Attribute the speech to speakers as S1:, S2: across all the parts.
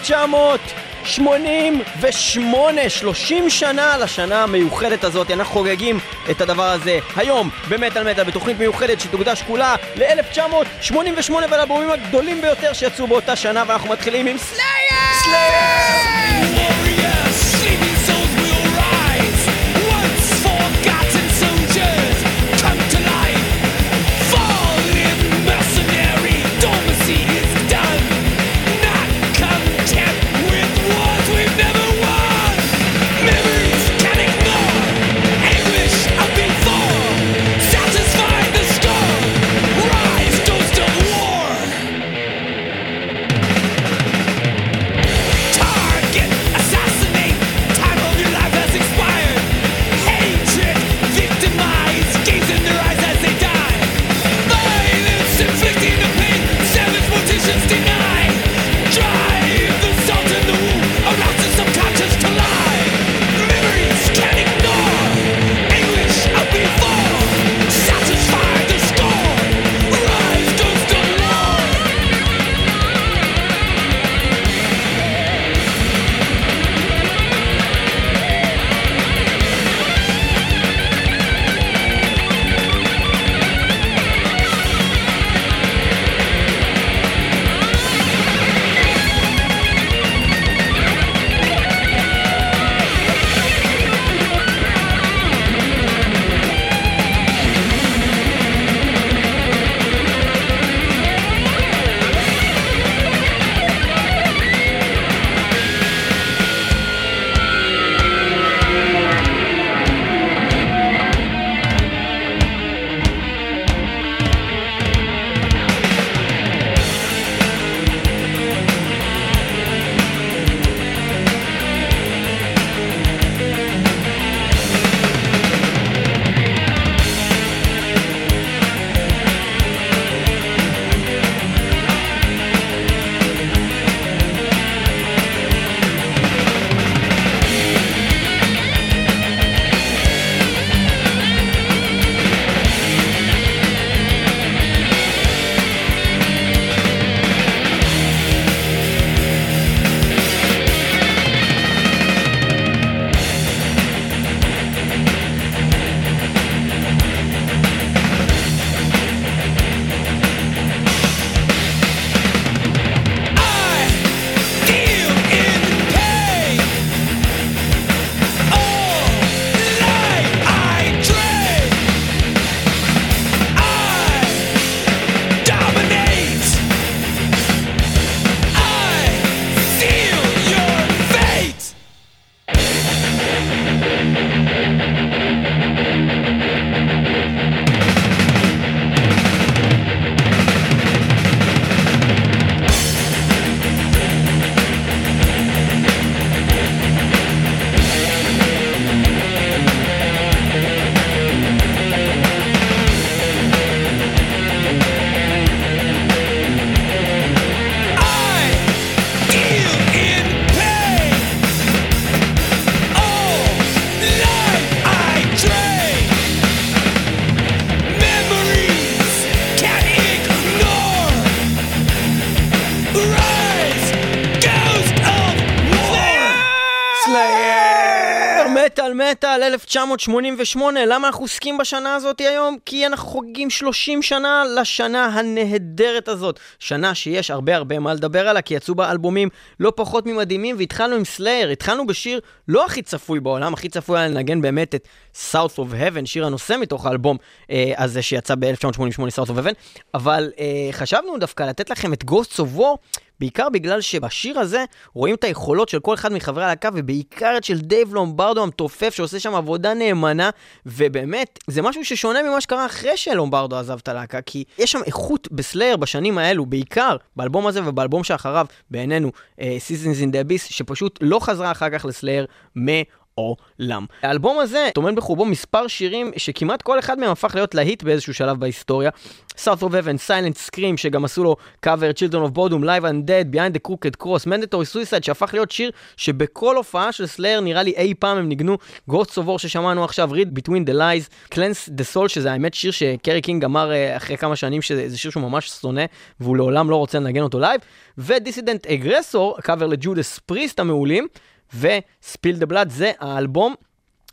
S1: 1988, 30 שנה לשנה המיוחדת הזאת, אנחנו חוגגים את הדבר הזה היום במטאל מטאל בתוכנית מיוחדת שתוקדש כולה ל-1988 ולאלבומים הגדולים ביותר שיצאו באותה שנה ואנחנו מתחילים עם סלייר! סלייר! 1988, למה אנחנו עוסקים בשנה הזאת היום? כי אנחנו חוגגים 30 שנה לשנה הנהדרת הזאת. שנה שיש הרבה הרבה מה לדבר עליה, כי יצאו בה אלבומים לא פחות ממדהימים, והתחלנו עם סלייר, התחלנו בשיר לא הכי צפוי בעולם, הכי צפוי היה לנגן באמת את South of Heaven, שיר הנושא מתוך האלבום אה, הזה שיצא ב-1988, South of Heaven, אבל אה, חשבנו דווקא לתת לכם את Ghosts of War. בעיקר בגלל שבשיר הזה רואים את היכולות של כל אחד מחברי הלהקה, ובעיקר את של דייב לומברדו המתופף, שעושה שם עבודה נאמנה, ובאמת, זה משהו ששונה ממה שקרה אחרי שלומברדו עזב את הלהקה, כי יש שם איכות בסלייר בשנים האלו, בעיקר באלבום הזה ובאלבום שאחריו, בעינינו, uh, Seasons in the Abyss, שפשוט לא חזרה אחר כך לסלייר
S2: עולם. האלבום הזה טומן בחובו מספר שירים שכמעט כל אחד מהם הפך להיות להיט באיזשהו שלב בהיסטוריה. South of Heaven, Silent Scream, שגם עשו לו קאבר, Children of Bodom, Live Undead, Behind the Crooked Cross, Mandatory Suicide, שהפך להיות שיר שבכל הופעה של סלייר נראה לי אי פעם הם ניגנו, Ghost of War ששמענו עכשיו, Read Between the Lies, Cleanse the Soul, שזה האמת שיר שקרי קינג אמר uh, אחרי כמה שנים שזה שיר שהוא ממש שונא, והוא לעולם לא רוצה לנגן אותו לייב, ו-Dissident Aggressor, קאבר לג'ודס פריסט המעולים, ו-Spill the Blood, זה האלבום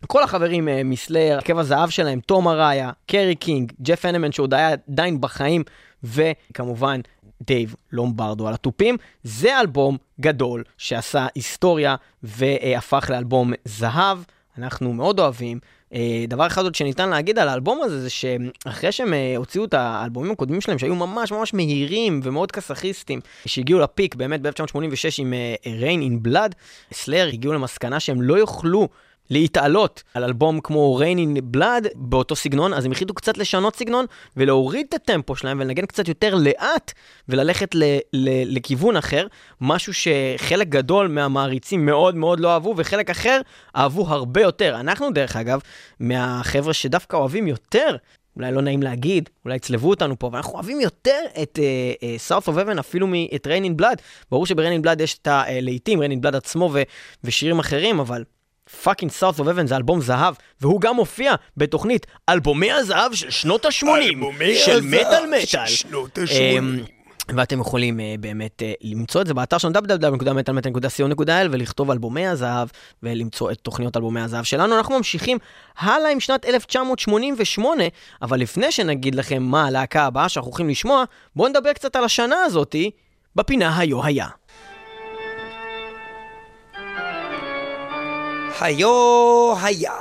S2: כל החברים uh, מסלייר, עקב הזהב שלהם, תום אראיה, קרי קינג, ג'ף הנמן שעוד היה עדיין בחיים, וכמובן דייב לומברדו על התופים. זה אלבום גדול שעשה היסטוריה והפך לאלבום זהב, אנחנו מאוד אוהבים. Uh, דבר אחד עוד שניתן להגיד על האלבום הזה זה שאחרי שהם uh, הוציאו את האלבומים הקודמים שלהם שהיו ממש ממש מהירים ומאוד קסחיסטים שהגיעו לפיק באמת ב-1986 עם uh, Reign in Blood, סלייר הגיעו למסקנה שהם לא יוכלו להתעלות על אלבום כמו Reign in Blood באותו סגנון, אז הם החליטו קצת לשנות סגנון ולהוריד את הטמפו שלהם ולנגן קצת יותר לאט וללכת ל- ל- לכיוון אחר, משהו שחלק גדול מהמעריצים מאוד מאוד לא אהבו וחלק אחר אהבו הרבה יותר. אנחנו דרך אגב, מהחבר'ה שדווקא אוהבים יותר אולי לא נעים להגיד, אולי יצלבו אותנו פה, ואנחנו אוהבים יותר את uh, uh, of Heaven אפילו מאת Reign in Blood. ברור שב-Reign in Blood יש את הלהיטים, Reign in Blood עצמו ו- ושירים אחרים, אבל fucking South of Heaven זה אלבום זהב, והוא גם מופיע בתוכנית אלבומי הזהב של שנות ה-80, של מטאל מטאל. שנות ה-80. ואתם יכולים uh, באמת uh, למצוא את זה באתר שלנו www.metalmetal.co.il ולכתוב אלבומי הזהב ולמצוא את תוכניות אלבומי הזהב שלנו. אנחנו ממשיכים הלאה עם שנת 1988, אבל לפני שנגיד לכם מה הלהקה הבאה שאנחנו הולכים לשמוע, בואו נדבר קצת על השנה הזאתי בפינה היו היה.
S3: היו היה.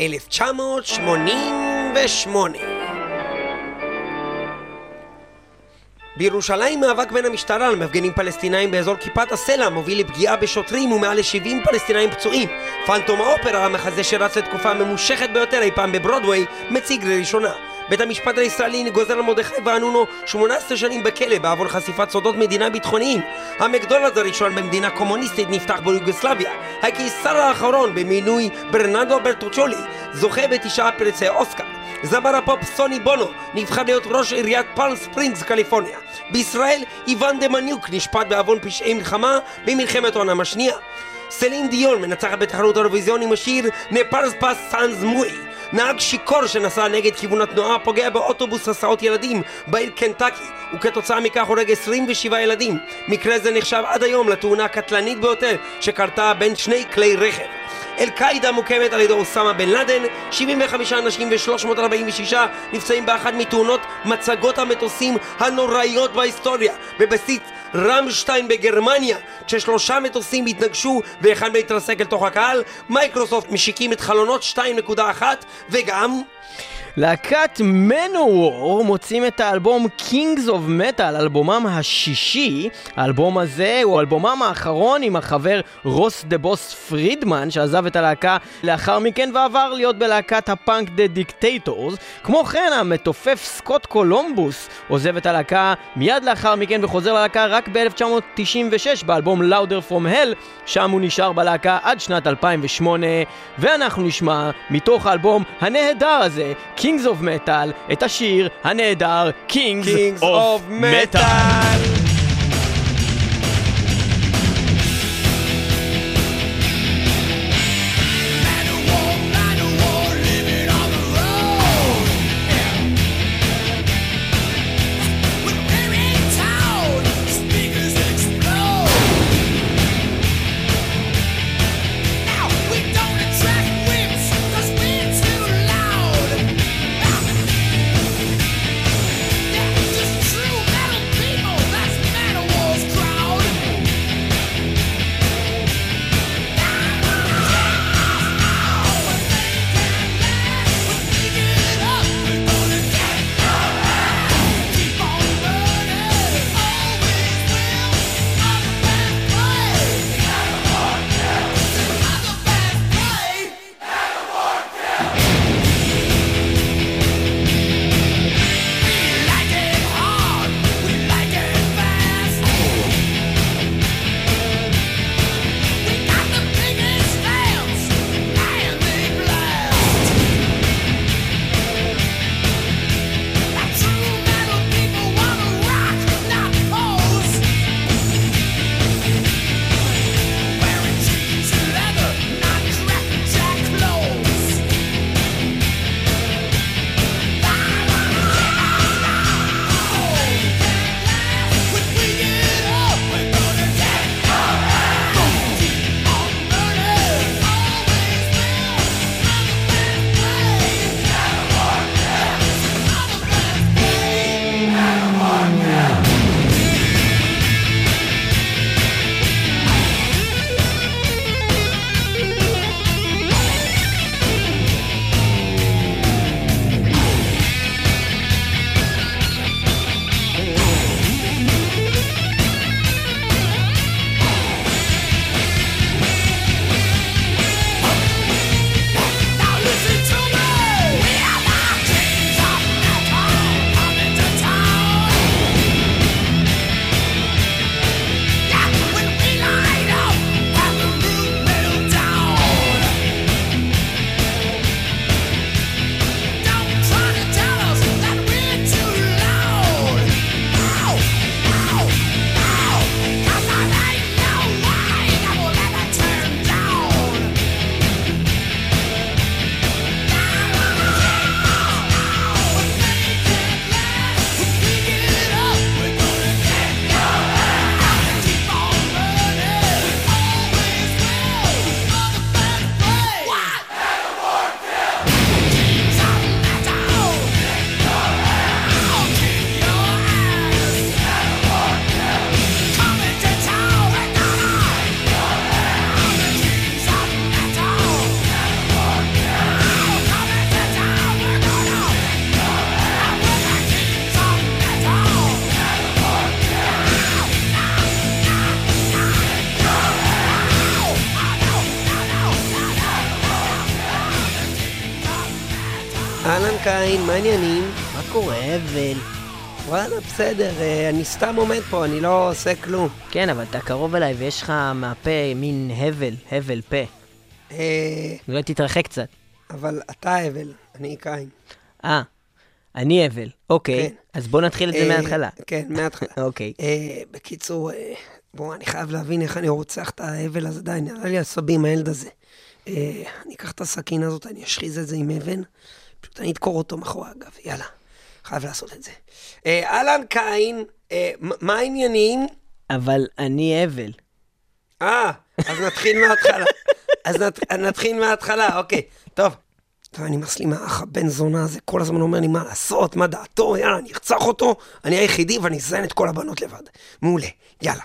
S3: 1988 בירושלים מאבק בין המשטרה למפגינים פלסטינאים באזור כיפת הסלע מוביל לפגיעה בשוטרים ומעל ל-70 פלסטינאים פצועים. פנטום האופרה, המחזה שרץ לתקופה הממושכת ביותר אי פעם בברודוויי, מציג לראשונה. בית המשפט הישראלי גוזר על מרדכי ואנונו 18 שנים בכלא בעוון חשיפת סודות מדינה ביטחוניים. המקדונלדס הראשון במדינה קומוניסטית נפתח ביוגוסלביה. הקיסר האחרון בבימוי ברנרדו ברטוצ'ולי זוכה בתשעה פרסי אוסקר. זמר הפופ סוני בונו נבחר להיות ראש עיריית פאלם ספרינגס קליפורניה. בישראל איוון דמיאניוק נשפט בעוון פשעי מלחמה במלחמת העולם השנייה. סלין דיון מנצחת בתחרות האירוויזיון עם השיר Ne partez pas sans moi נהג שיכור שנסע נגד כיוון התנועה פוגע באוטובוס הסעות ילדים בעיר קנטקי וכתוצאה מכך הורג 27 ילדים. מקרה זה נחשב עד היום לתאונה הקטלנית ביותר שקרתה בין שני כלי רכב. אל-קאעידה מוקמת על ידי אוסמה בן לאדן, 75 אנשים ו-346 נפצעים באחת מתאונות מצגות המטוסים הנוראיות בהיסטוריה בבסיס רמשטיין בגרמניה כששלושה מטוסים התנגשו ואחד מהם התרסק אל תוך הקהל מייקרוסופט משיקים את חלונות 2.1 וגם
S2: להקת מנוור מוציאים את האלבום Kings of Metal, אלבומם השישי. האלבום הזה הוא אלבומם האחרון עם החבר רוס דה בוס פרידמן, שעזב את הלהקה לאחר מכן ועבר להיות בלהקת הפאנק דה דיקטטורס. כמו כן, המתופף סקוט קולומבוס עוזב את הלהקה מיד לאחר מכן וחוזר ללהקה רק ב-1996 באלבום Louder From Hell, שם הוא נשאר בלהקה עד שנת 2008, ואנחנו נשמע מתוך האלבום הנהדר הזה, Kings of Metal, את השיר הנהדר Kings, Kings of, of Metal. Metal.
S3: בסדר, אה, אני סתם עומד פה, אני לא עושה כלום.
S2: כן, אבל אתה קרוב אליי ויש לך מהפה מין הבל, הבל פה.
S3: אה,
S2: אולי תתרחק קצת.
S3: אבל אתה הבל, אני קין.
S2: אה, אני הבל. אוקיי,
S3: כן.
S2: אז בוא נתחיל את זה
S3: אה,
S2: מההתחלה.
S3: כן, מההתחלה.
S2: אוקיי.
S3: אה, בקיצור, אה, בוא, אני חייב להבין איך אני רוצח את ההבל הזה, די, נראה לי עשבים, הילד הזה. אה, אני אקח את הסכין הזאת, אני אשחיז את זה עם אבן, פשוט אני אדקור אותו מאחורי הגב, יאללה. חייב לעשות את זה. אה, אהלן קין, אה, מה העניינים?
S2: אבל אני הבל.
S3: אה, אז נתחיל מההתחלה. אז נת, נתחיל מההתחלה, אוקיי. טוב. טוב, אני נמאס לי מהאח הבן זונה הזה, כל הזמן אומר לי מה לעשות, מה דעתו, יאללה, אני ארצח אותו, אני היחידי ואני אזיין את כל הבנות לבד. מעולה, יאללה.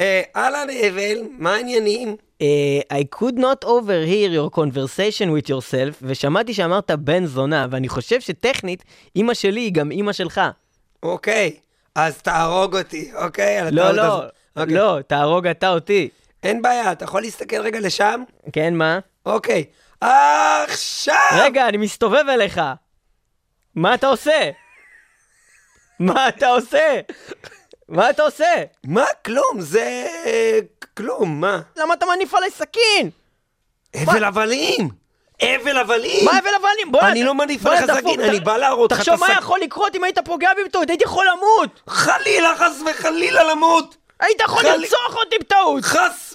S3: אה, אהלן, אבל, מה העניינים?
S2: אה, I could not overhear your conversation with yourself, ושמעתי שאמרת בן זונה, ואני חושב שטכנית, אימא שלי היא גם אימא שלך.
S3: אוקיי, אז תהרוג אותי, אוקיי? על
S2: לא, לא.
S3: אוקיי.
S2: לא, תהרוג אתה אותי.
S3: אין בעיה, אתה יכול להסתכל רגע לשם?
S2: כן, מה?
S3: אוקיי. עכשיו!
S2: רגע, אני מסתובב אליך. מה אתה עושה? מה אתה עושה? מה אתה עושה?
S3: מה? כלום, זה... כלום, מה?
S2: למה אתה מניף עליי סכין?
S3: הבל הבלים! הבל הבלים!
S2: מה הבל הבלים? בוא
S3: אני לא מניף עליך סכין, אני בא להראות לך את
S2: תחשוב מה
S3: הסכין.
S2: יכול לקרות אם היית פוגע בי בטעות, הייתי יכול למות!
S3: חלילה, חס וחלילה למות!
S2: היית יכול לרצוח אותי בטעות!
S3: חס...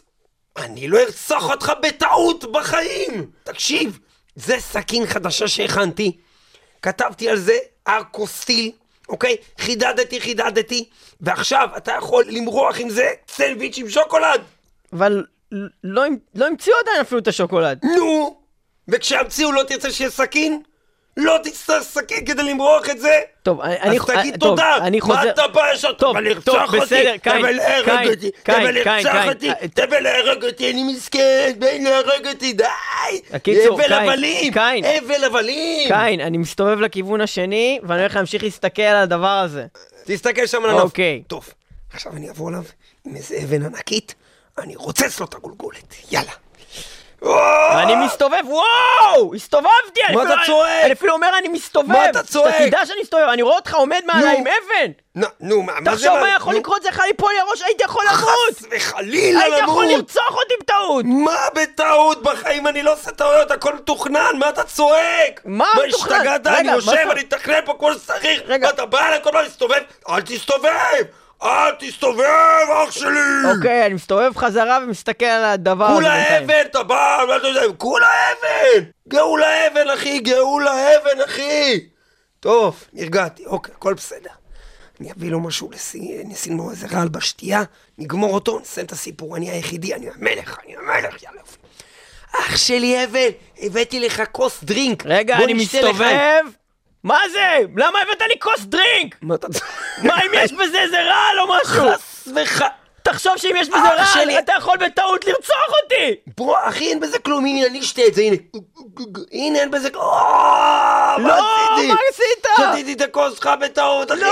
S3: אני לא ארצח אותך בטעות בחיים! תקשיב, זה סכין חדשה שהכנתי. כתבתי על זה ארקוסטיל, אוקיי? חידדתי, חידדתי, ועכשיו אתה יכול למרוח עם זה סנדוויץ' עם שוקולד!
S2: אבל לא לא המציאו עדיין אפילו את השוקולד.
S3: נו! וכשימציאו לא תרצה שיהיה סכין? לא תצטרך סכין כדי למרוח את זה?
S2: טוב, אני-.
S3: אז תגיד
S2: טוב,
S3: תודה! מה. אתה בא יש אותך?
S2: טוב! בסדר, קין, קין! קין, קין, קין. אה,
S3: אבל להרג אותי! אני מסכן! בן להרג אותי! די!
S2: הקיצור, קין,
S3: הבלים!
S2: קין.
S3: הבל הבלים!
S2: קין, אני מסתובב לכיוון השני, ואני הולך להמשיך להסתכל על הדבר הזה.
S3: תסתכל שם על הנוף.
S2: אוקיי.
S3: טוב, עכשיו אני אבוא אליו עם איזה אבן ענקית, אני רוצץ לו את הגולגולת. יאללה.
S2: אני מסתובב, וואו! הסתובבתי!
S3: מה אתה צועק?
S2: אני אפילו אומר אני מסתובב!
S3: מה אתה צועק?
S2: אתה תדע שאני מסתובב, אני רואה אותך עומד מעליי
S3: נו.
S2: עם אבן!
S3: נו, מה מה זה?
S2: תחשוב מה יכול לקרות, זה יכול ליפול לי הראש, הייתי יכול למות!
S3: חס וחלילה
S2: היית יכול
S3: למות!
S2: לרצוח אותי בטעות!
S3: מה בטעות? בחיים אני לא עושה טעויות, הכל מתוכנן, מה אתה צועק?
S2: מה מתוכנן?
S3: השתגעת?
S2: רגע,
S3: אני
S2: מה
S3: יושב, אני אתכנן פה כמו שצריך. ואתה בא אליי כל הזמן להסתובב? אל תסתובב! אל תסתובב, אח שלי!
S2: אוקיי, אני מסתובב חזרה ומסתכל על הדבר הזה.
S3: כולה. אבן, אתה בא, מה אתה יודע? כולה אבן! גאולה אבן, אחי, גאולה אבן, אחי! טוב, נרגעתי, אוקיי, הכל בסדר. אני אביא לו משהו, לסי- נשים לו איזה רעל בשתייה, נגמור אותו, נסיים את הסיפור, אני היחידי, אני המלך, אני המלך, יאללה. אח שלי אבל, הבאתי לך כוס דרינק.
S2: רגע, אני מסתובב. מה זה? למה הבאת לי כוס דרינק?
S3: מה אתה...
S2: מה אם יש בזה איזה רעל או משהו?
S3: חס וח...
S2: תחשוב שאם יש בזה רעל. אתה יכול בטעות לרצוח אותי!
S3: בוא, אחי, אין בזה כלום, הנה, אני אשתה את זה, הנה. הנה, אין בזה כלום.
S2: לא,
S3: עשיתי?
S2: מה עשית?
S3: שתיתי את הכוס שלך בטעות, אחי.
S2: לא,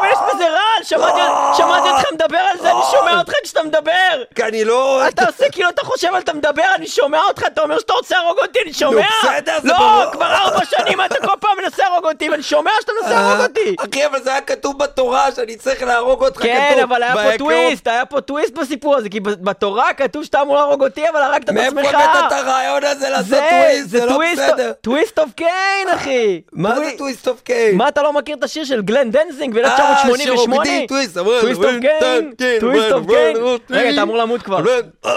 S2: אבל יש בזה רעל, שמעתי-
S3: לא.
S2: שמעתי אותך מדבר על זה, אני שומע אותך כשאתה מדבר!
S3: כי אני לא...
S2: אתה עושה כאילו אתה חושב על אתה מדבר, אני שומע אותך, אתה אומר שאתה רוצה להרוג אותי, אני שומע!
S3: בסדר, זה
S2: לא,
S3: ברור.
S2: כבר ארבע שנים אתה כל פעם מנסה להרוג אותי, ואני שומע שאתה מנסה להרוג אותי!
S3: אחי, אבל זה היה כתוב בתורה שאני צריך להרוג אותך,
S2: כן. אבל היה פה. טוויסט, היה פה טוויסט בסיפור הזה, כי בתורה כתוב שאתה אמור להרוג אותי, אבל הרגת את עצמך!
S3: מאיפה הבאת את הרעיון הזה לעשות טוויסט?
S2: זה
S3: לא בסדר.
S2: Twist of Cain, אחי!
S3: מה זה
S2: Twi-
S3: Twist of Cain?
S2: מה, אתה לא מכיר את השיר של גלן דנזינג
S3: אה,
S2: ב-1988?
S3: שרוקדים טוויסט, אבל-
S2: Twist
S3: of
S2: Cain,
S3: כן,
S2: Twist of
S3: Cain.
S2: רגע, אתה אמור למות כבר.
S3: אה,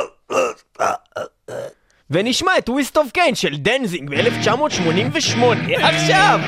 S3: אה, אה,
S2: ונשמע את Twist of Cain של דנזינג ב-1988, עכשיו!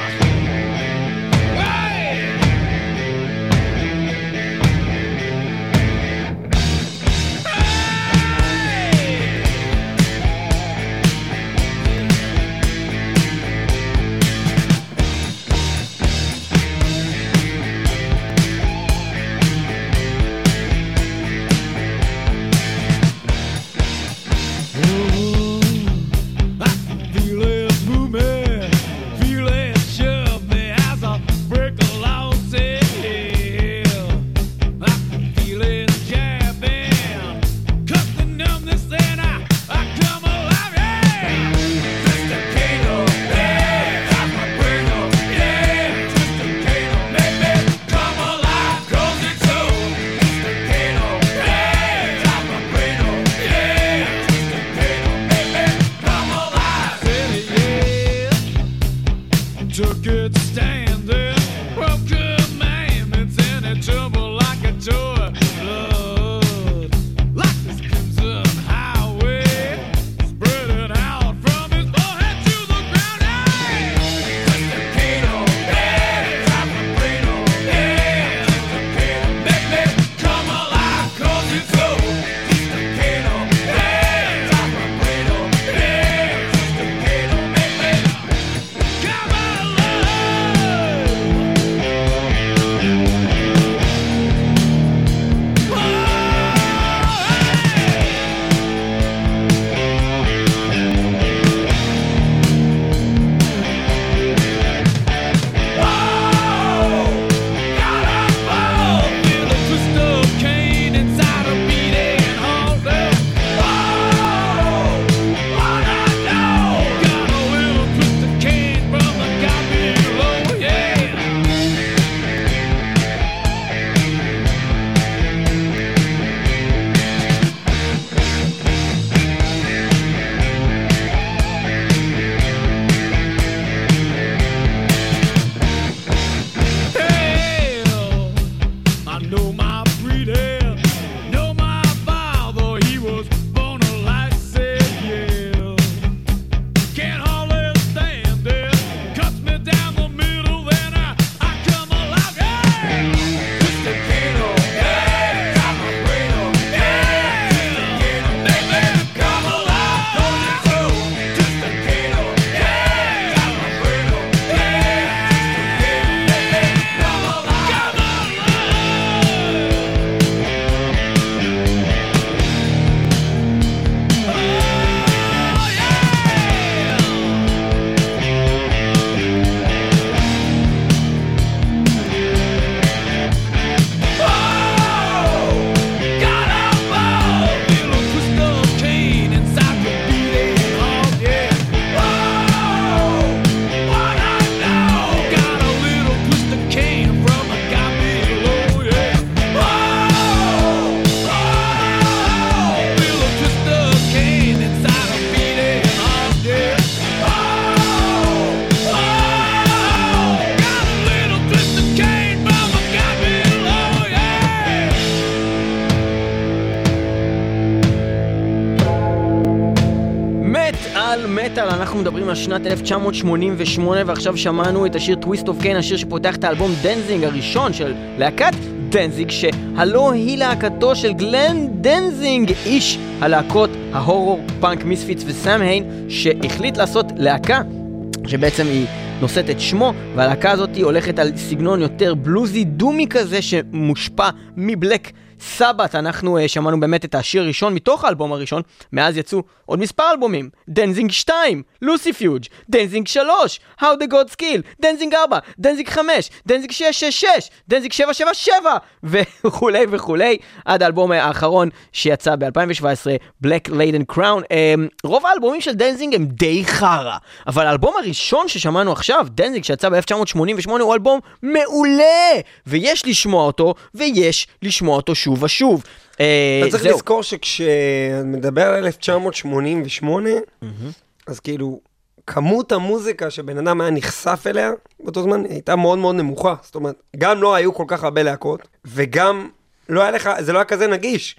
S2: מטאל, אנחנו מדברים על שנת 1988 ועכשיו שמענו את השיר Twist of Cain, השיר שפותח את האלבום דנזינג הראשון של להקת דנזינג, שהלא היא להקתו של גלן דנזינג, איש הלהקות ה-horror פאנק מיספיטס וסאם היין, שהחליט לעשות להקה שבעצם היא נושאת את שמו, והלהקה הזאת הולכת על סגנון יותר בלוזי דומי כזה שמושפע מבלק סבאת'. אנחנו uh, שמענו באמת את השיר הראשון מתוך האלבום הראשון, מאז יצאו עוד מספר אלבומים, דנזינג 2, Lucifuge, דנזינג 3, How the Gods Kill, דנזינג 4, דנזינג 5, דנזינג 666, דנזינג 777 וכולי וכולי, עד האלבום האחרון שיצא ב-2017, Black Laden Crown. Um, רוב האלבומים של דנזינג הם די חרא, אבל האלבום הראשון ששמענו עכשיו, דנזינג שיצא ב-1988, הוא אלבום מעולה, ויש לשמוע אותו, ויש לשמוע אותו שוב ושוב. אה,
S3: אתה צריך. לזכור שכשמדבר על 1988, אז כאילו, כמות המוזיקה שבן אדם היה נחשף אליה באותו זמן הייתה מאוד מאוד נמוכה. זאת אומרת, גם לא היו כל כך הרבה להקות, וגם לא היה לך, זה לא היה כזה נגיש.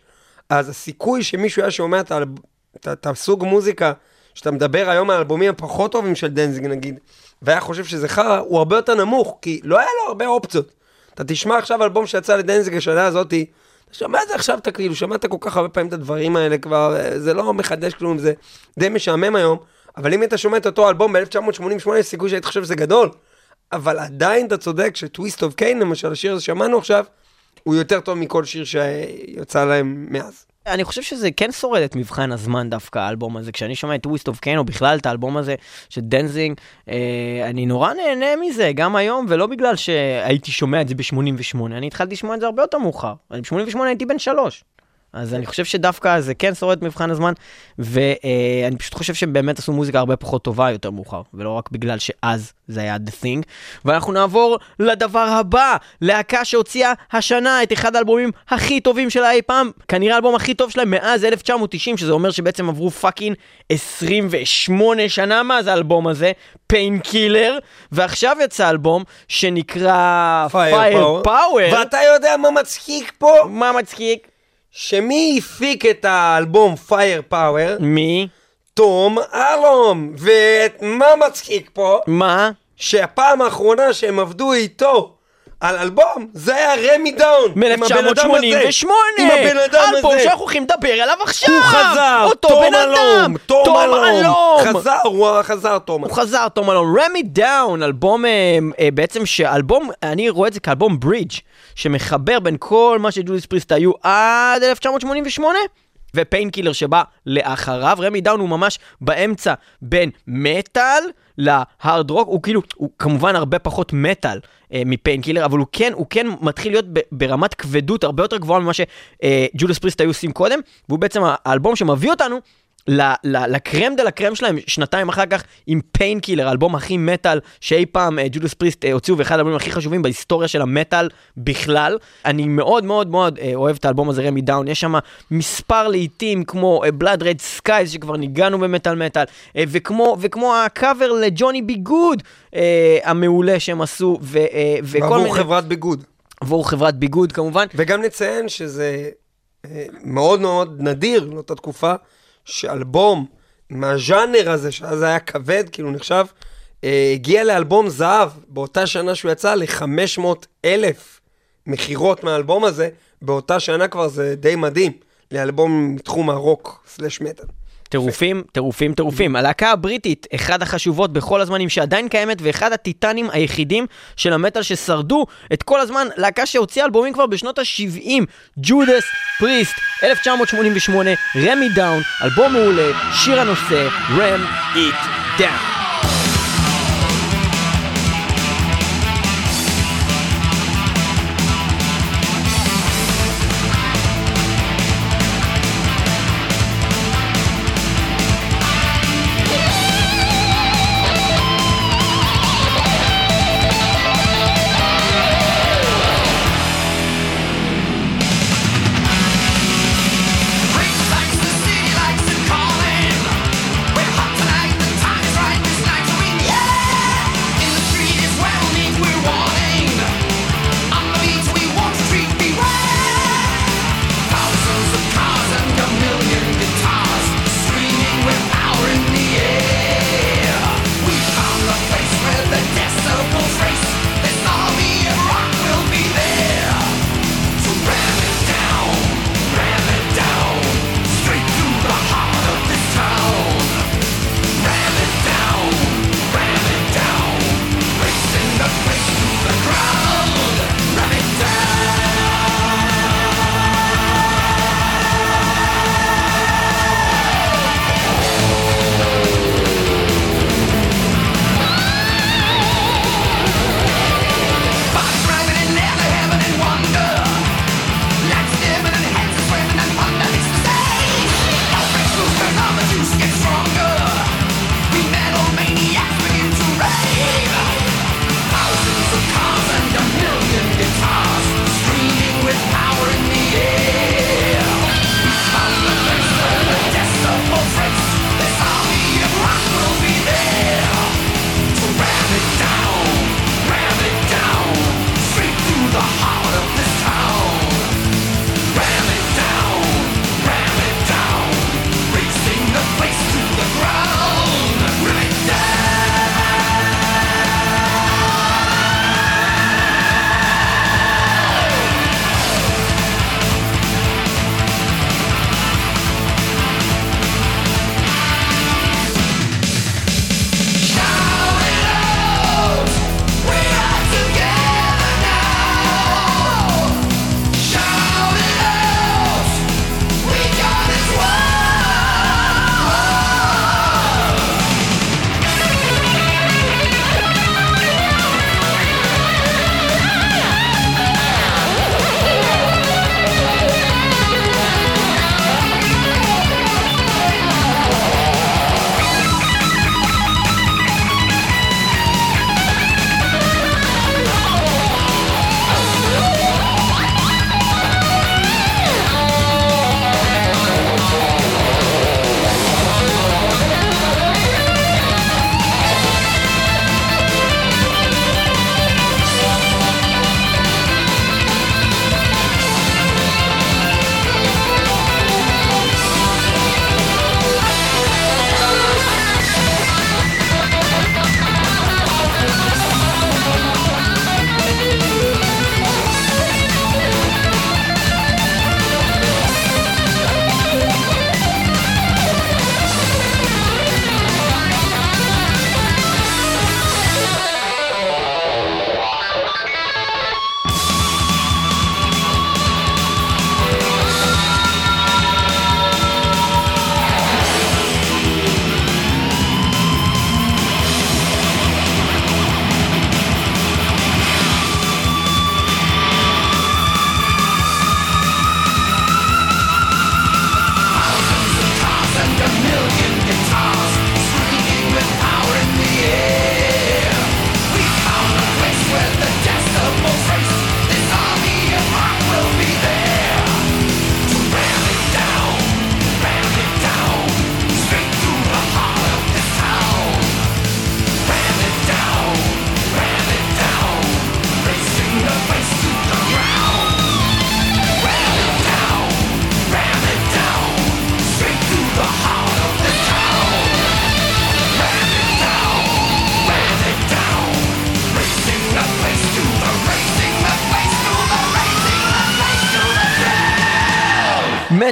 S3: אז הסיכוי שמישהו היה שומע את, האלב... את, את הסוג מוזיקה שאתה מדבר היום על האלבומים הפחות טובים של דנזינג נגיד, והיה חושב שזה חרא, הוא הרבה יותר נמוך, כי לא היה לו הרבה אופציות. אתה תשמע עכשיו אלבום שיצא לדנזינג השנה הזאתי, אתה שומע את זה עכשיו, אתה כאילו, שמעת כל כך הרבה פעמים את הדברים האלה כבר, אה, זה לא מחדש כלום, זה די משעמם היום, אבל אם אתה שומע את אותו אלבום ב-1988, יש סיכוי שהיית חושב שזה גדול. אבל עדיין אתה צודק ש-Twist of Cain, למשל, השיר הזה שמענו עכשיו, הוא יותר טוב מכל שיר שיצא להם מאז.
S2: אני חושב שזה כן שורד את מבחן הזמן דווקא, האלבום הזה. כשאני שומע את Twist of Cain, או בכלל את האלבום הזה של דנזינג, אה, אני נורא נהנה מזה, גם היום, ולא בגלל שהייתי שומע את זה ב-88, אני התחלתי לשמוע את זה הרבה יותר מאוחר. ב-88 הייתי בן שלוש. אז אני חושב שדווקא זה כן שורד מבחן הזמן, ואני פשוט חושב שהם באמת עשו מוזיקה הרבה פחות טובה יותר מאוחר, ולא רק בגלל שאז זה היה the thing. ואנחנו נעבור לדבר הבא, להקה שהוציאה השנה את אחד האלבומים הכי טובים שלה אי פעם, כנראה האלבום הכי טוב שלהם מאז 1990, שזה אומר שבעצם עברו fucking 28 שנה מאז האלבום הזה, Painkiller, ועכשיו יצא אלבום שנקרא
S3: Fire Power.
S2: Power.
S3: ואתה יודע מה מצחיק פה?
S2: מה מצחיק?
S3: שמי הפיק את האלבום Fire Power?
S2: מי?
S3: תום אלום. ומה מצחיק פה?
S2: מה?
S3: שהפעם האחרונה שהם עבדו איתו על אלבום, זה היה Ram It Down. עם הבן אדם הזה.
S2: מ-1988!
S3: עם הבן אדם
S2: אלבום
S3: הזה.
S2: שאנחנו הולכים לדבר עליו עכשיו!
S3: הוא חזר,
S2: אותו
S3: תום
S2: בן!
S3: אלום, תום אלום.
S2: אלום!
S3: חזר, הוא חזר תום
S2: הוא
S3: אלום.
S2: חזר, תום אלום. Ram It Down, אלבום, אה, אה, בעצם שאלבום, אני רואה את זה כאלבום ברידג', שמחבר בין כל מה ש Judas Priest היו עד 1988, ו Painkiller שבא לאחריו. Ram It Down הוא ממש באמצע בין מטאל להארד רוק, הוא כאילו, הוא כמובן הרבה פחות מטאל אה, מ Painkiller, אבל הוא כן, הוא כן מתחיל להיות ב- ברמת כבדות הרבה יותר גבוהה ממה ש Judas Priest היו עושים קודם, והוא בעצם האלבום שמביא אותנו ל crème de la crème שלהם שנתיים אחר כך עם Painkiller, האלבום הכי מטאל שאי פעם אה, Judas Priest אה, הוציאו ואחד האלבומים הכי חשובים בהיסטוריה של המטאל בכלל. אני מאוד מאוד מאוד אה, אוהב את האלבום הזה, Ram It Down, יש שם מספר להיטים כמו Blood Red Skies שכבר ניגנו במטאל מטאל, אה, וכמו, וכמו הקאבר ל Johnny B. Goode אה, המעולה שהם עשו, ו, אה, וכל
S3: עבור
S2: מיני...
S3: חברת ביגוד.
S2: עבור חברת ביגוד כמובן.
S3: וגם נציין שזה אה, מאוד מאוד נדיר לאותה תקופה, שאלבום מהז'אנר הזה, שאז היה כבד, כאילו נחשב, אה, הגיע לאלבום זהב באותה שנה שהוא יצא ל-500 אלף מכירות מהאלבום הזה, באותה שנה כבר זה די מדהים, לאלבום מתחום הרוק סלאש מטאל.
S2: טירופים, טירופים, טירופים. הלהקה הבריטית, אחד החשובות בכל הזמנים שעדיין קיימת, ואחד הטיטנים היחידים של המטאל ששרדו את כל הזמן, להקה שהוציאה אלבומים כבר בשנות ה-70, Judas Priest, 1988, Ram It Down, אלבום מעולה, שיר הנושא,
S1: Ram It Down.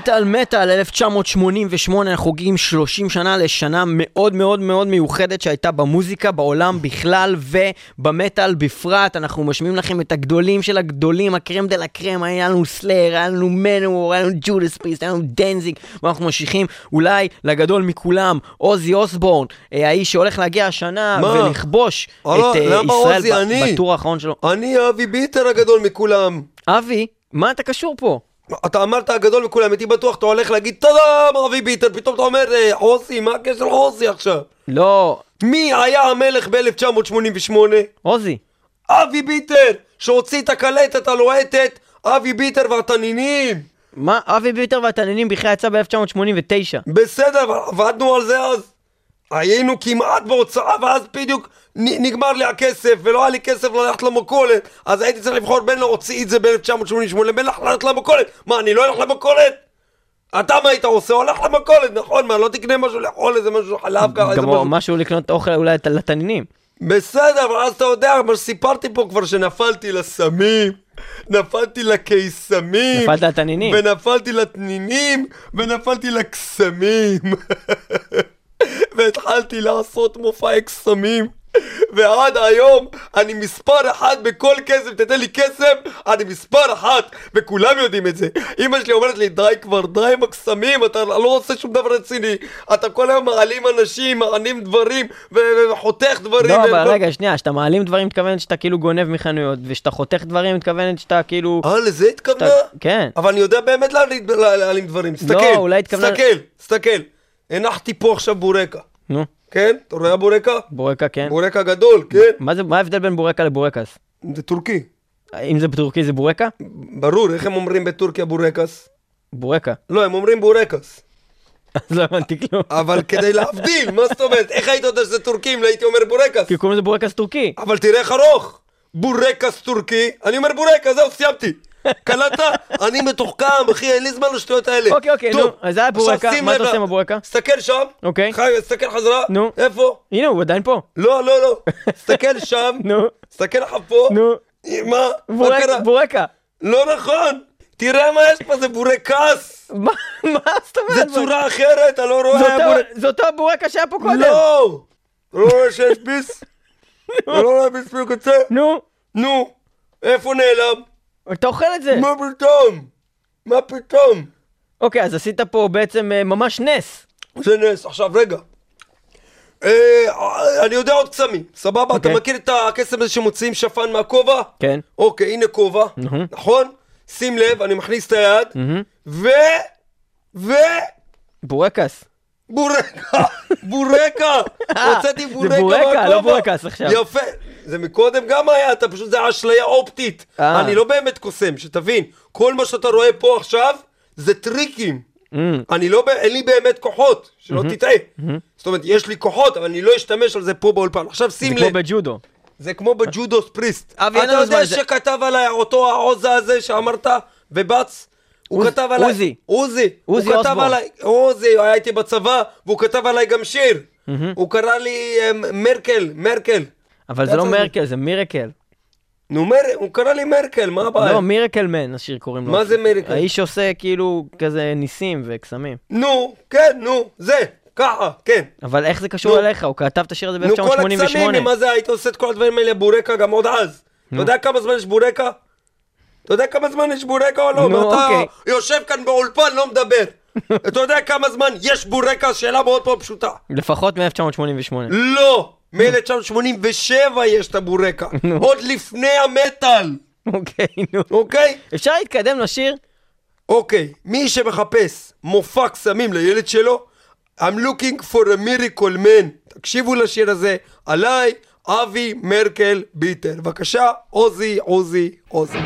S2: מטאל מטאל 1988, אנחנו חוגגים 30 שנה לשנה מאוד מאוד מאוד מיוחדת שהייתה במוזיקה בעולם בכלל ובמטאל בפרט. אנחנו משמיעים לכם את הגדולים של הגדולים, ה crème de la crème, היה לנו Slayer, היה לנו Manowar, היה לנו Judas Priest, היה לנו Danzig, ואנחנו ממשיכים אולי לגדול מכולם, אוזי אוסבורן, אה, האיש שהולך להגיע השנה
S3: מה?
S2: ולכבוש
S3: אה,
S2: את אה, ישראל. ב tour האחרון שלו.
S3: אני אבי ביטר הגדול מכולם.
S2: אבי, מה אתה קשור פה?
S3: אתה אמרת הגדול מכולם, הייתי בטוח אתה הולך להגיד תודה מר אבי ביטר, פתאום אתה אומר אה, חוסי, מה הקשר לחוסי עכשיו?
S2: לא,
S3: מי היה המלך ב-1988?
S2: עוזי.
S3: אבי ביטר, שהוציא את הקלטת הלוהטת, אבי ביטר והתנינים.
S2: מה, אבי ביטר והתנינים בכלל יצא ב-1989.
S3: בסדר, עבדנו על זה אז. היינו כמעט בהוצאה, ואז בדיוק נגמר לי הכסף, ולא היה לי כסף ללכת למכולת, אז הייתי צריך לבחור בין להוציא את זה ב-1988 לבין ללכת למכולת. מה, אני לא אלך למכולת? אתה מה היית עושה? הולך למכולת, נכון? מה, לא תקנה משהו לאכול, איזה משהו חלב ככה, איזה
S2: גם
S3: משהו...
S2: משהו לקנות אוכל אולי לת- לתנינים.
S3: בסדר, אבל אז אתה יודע, מה שסיפרתי פה כבר שנפלתי לסמים, נפלתי לקיסמים,
S2: נפלת לתנינים.
S3: ונפלתי לתנינים, ונפלתי לקסמים. והתחלתי לעשות מופעי קסמים. ועד היום אני מספר אחת בכל כסף, תתן לי כסף, אני מספר אחת, וכולם יודעים את זה. אמא שלי אומרת לי, די כבר, די עם הקסמים, אתה לא עושה שום דבר רציני. אתה כל היום מעלים אנשים, מעלים דברים, וחותך דברים.
S2: לא, אבל רגע, שנייה, כשאתה מעלים דברים מתכוונת שאתה כאילו גונב מחנויות, וכשאתה חותך דברים מתכוונת שאתה כאילו...
S3: אה, לזה התכוונה?
S2: שאתה- כן.
S3: אבל אני יודע באמת להעלים- לה- להעלים דברים. תסתכל,
S2: לא, התכוונה-
S3: תסתכל, תסתכל. הנחתי פה עכשיו בורקה.
S2: נו,
S3: כן? אתה רואה הבורקה?
S2: בורקה כן.
S3: בורקה גדול, כן?
S2: מה זה- מה ההבדל בין בורקה לבורקס?
S3: זה טורקי.
S2: אם זה בטורקי זה בורקה?
S3: ברור, איך הם אומרים בטורקיה בורקס?
S2: בורקה.
S3: לא, הם אומרים בורקס.
S2: אז לא הבנתי כלום.
S3: אבל כדי להבדיל, מה זאת אומרת? איך היית יודע שזה טורקי אם לא הייתי אומר בורקס?
S2: כי קוראים לזה בורקס טורקי.
S3: אבל תראה איך ארוך. בורקס טורקי, אני אומר בורקס, זהו, סיימתי. קלטת? אני מתוחכם, אחי, אין לי זמן לשטויות האלה.
S2: אוקיי, אוקיי, נו, אז זה היה בורקה, מה אתה עושה עם הבורקה?
S3: תסתכל שם.
S2: אוקיי.
S3: חי, תסתכל חזרה.
S2: נו.
S3: איפה?
S2: הנה, הוא עדיין פה.
S3: לא, לא, לא. תסתכל שם.
S2: נו,
S3: תסתכל לך פה.
S2: נו.
S3: מה? מה
S2: בורק-
S3: קרה?
S2: בורקה.
S3: לא נכון. תראה מה יש פה, זה בורקס.
S2: מה מה זאת אומרת?
S3: זה צורה אחרת, אתה לא רואה?
S2: זה אותו- בורקה שהיה פה קודם.
S3: לא! לא רואה שיש ביס? לא רואה ביס בקצה?
S2: נו,
S3: נו, איפה נעלם?
S2: אתה אוכל את זה.
S3: מה פתאום? מה פתאום?
S2: אוקיי, אז עשית פה בעצם אה, ממש נס.
S3: זה נס. עכשיו, רגע. אה, אני יודע עוד קסמים, סבבה? אתה
S2: אוקיי.
S3: מכיר את הקסם הזה שמוציאים שפן מהכובע?
S2: כן.
S3: אוקיי, הנה כובע, נכון? שים לב, אני מכניס את היד, ו... ו...
S2: בורקס.
S3: בורקה, בורקה, הוצאתי
S2: זה
S3: בורקה
S2: בורקה,
S3: מהכובע.
S2: לא בורקס עכשיו.
S3: יפה, זה מקודם גם היה, אתה פשוט, זה אשליה אופטית.
S2: אה.
S3: אני לא באמת קוסם, שתבין, כל מה שאתה רואה פה עכשיו, זה טריקים.
S2: Mm.
S3: אני לא, אין לי באמת כוחות, שלא תטעה. זאת אומרת, יש לי כוחות, אבל אני לא אשתמש על זה פה באולפן. עכשיו
S2: זה
S3: שים
S2: כמו
S3: לב,
S2: בג'ודו.
S3: זה כמו בג'ודוס פריסט.
S2: אין
S3: אתה יודע
S2: זה-
S3: שכתב עליי אותו העוזה הזה שאמרת, ובץ? הוא כתב עליי...
S2: עוזי.
S3: עוזי.
S2: עוזי
S3: הוא כתב. עליי... עוזי, היה איתי בצבא, והוא כתב עליי גם שיר. הוא קרא לי אמ, מרקל, מרקל.
S2: אבל זה לא
S3: אתה-
S2: מרקל, זה מירקל.
S3: נו, מר... הוא קרא לי מרקל, מה הבעיה?
S2: לא, מירקל מן, השיר קוראים לו.
S3: מה זה מירקל?
S2: האיש שעושה כאילו כזה ניסים וקסמים.
S3: נו, כן, נו, זה, ככה, כן.
S2: אבל איך זה קשור. אליך? הוא כתב את השיר הזה
S3: נו, כל הקסמים,
S2: ב-1988.
S3: מה זה, היית עושה את כל הדברים האלה בורקה גם עוד אז. אתה יודע כמה זמן יש בורקה? אתה יודע כמה זמן יש בורקה או לא?
S2: נו,
S3: ואתה
S2: אוקיי.
S3: יושב כאן באולפן, לא מדבר. אתה יודע כמה זמן יש בורקה? שאלה מאוד מאוד פשוטה.
S2: לפחות מ-1988.
S3: לא! מ-1987 יש את הבורקה. עוד לפני המטאל,
S2: אוקיי, נו.
S3: אוקיי?
S2: אפשר להתקדם לשיר?
S3: אוקיי, מי שמחפש מופע קסמים לילד שלו, I'm looking for a miracle man. תקשיבו לשיר הזה, עליי, אבי מרקל ביטר. בבקשה, עוזי, עוזי, עוזי.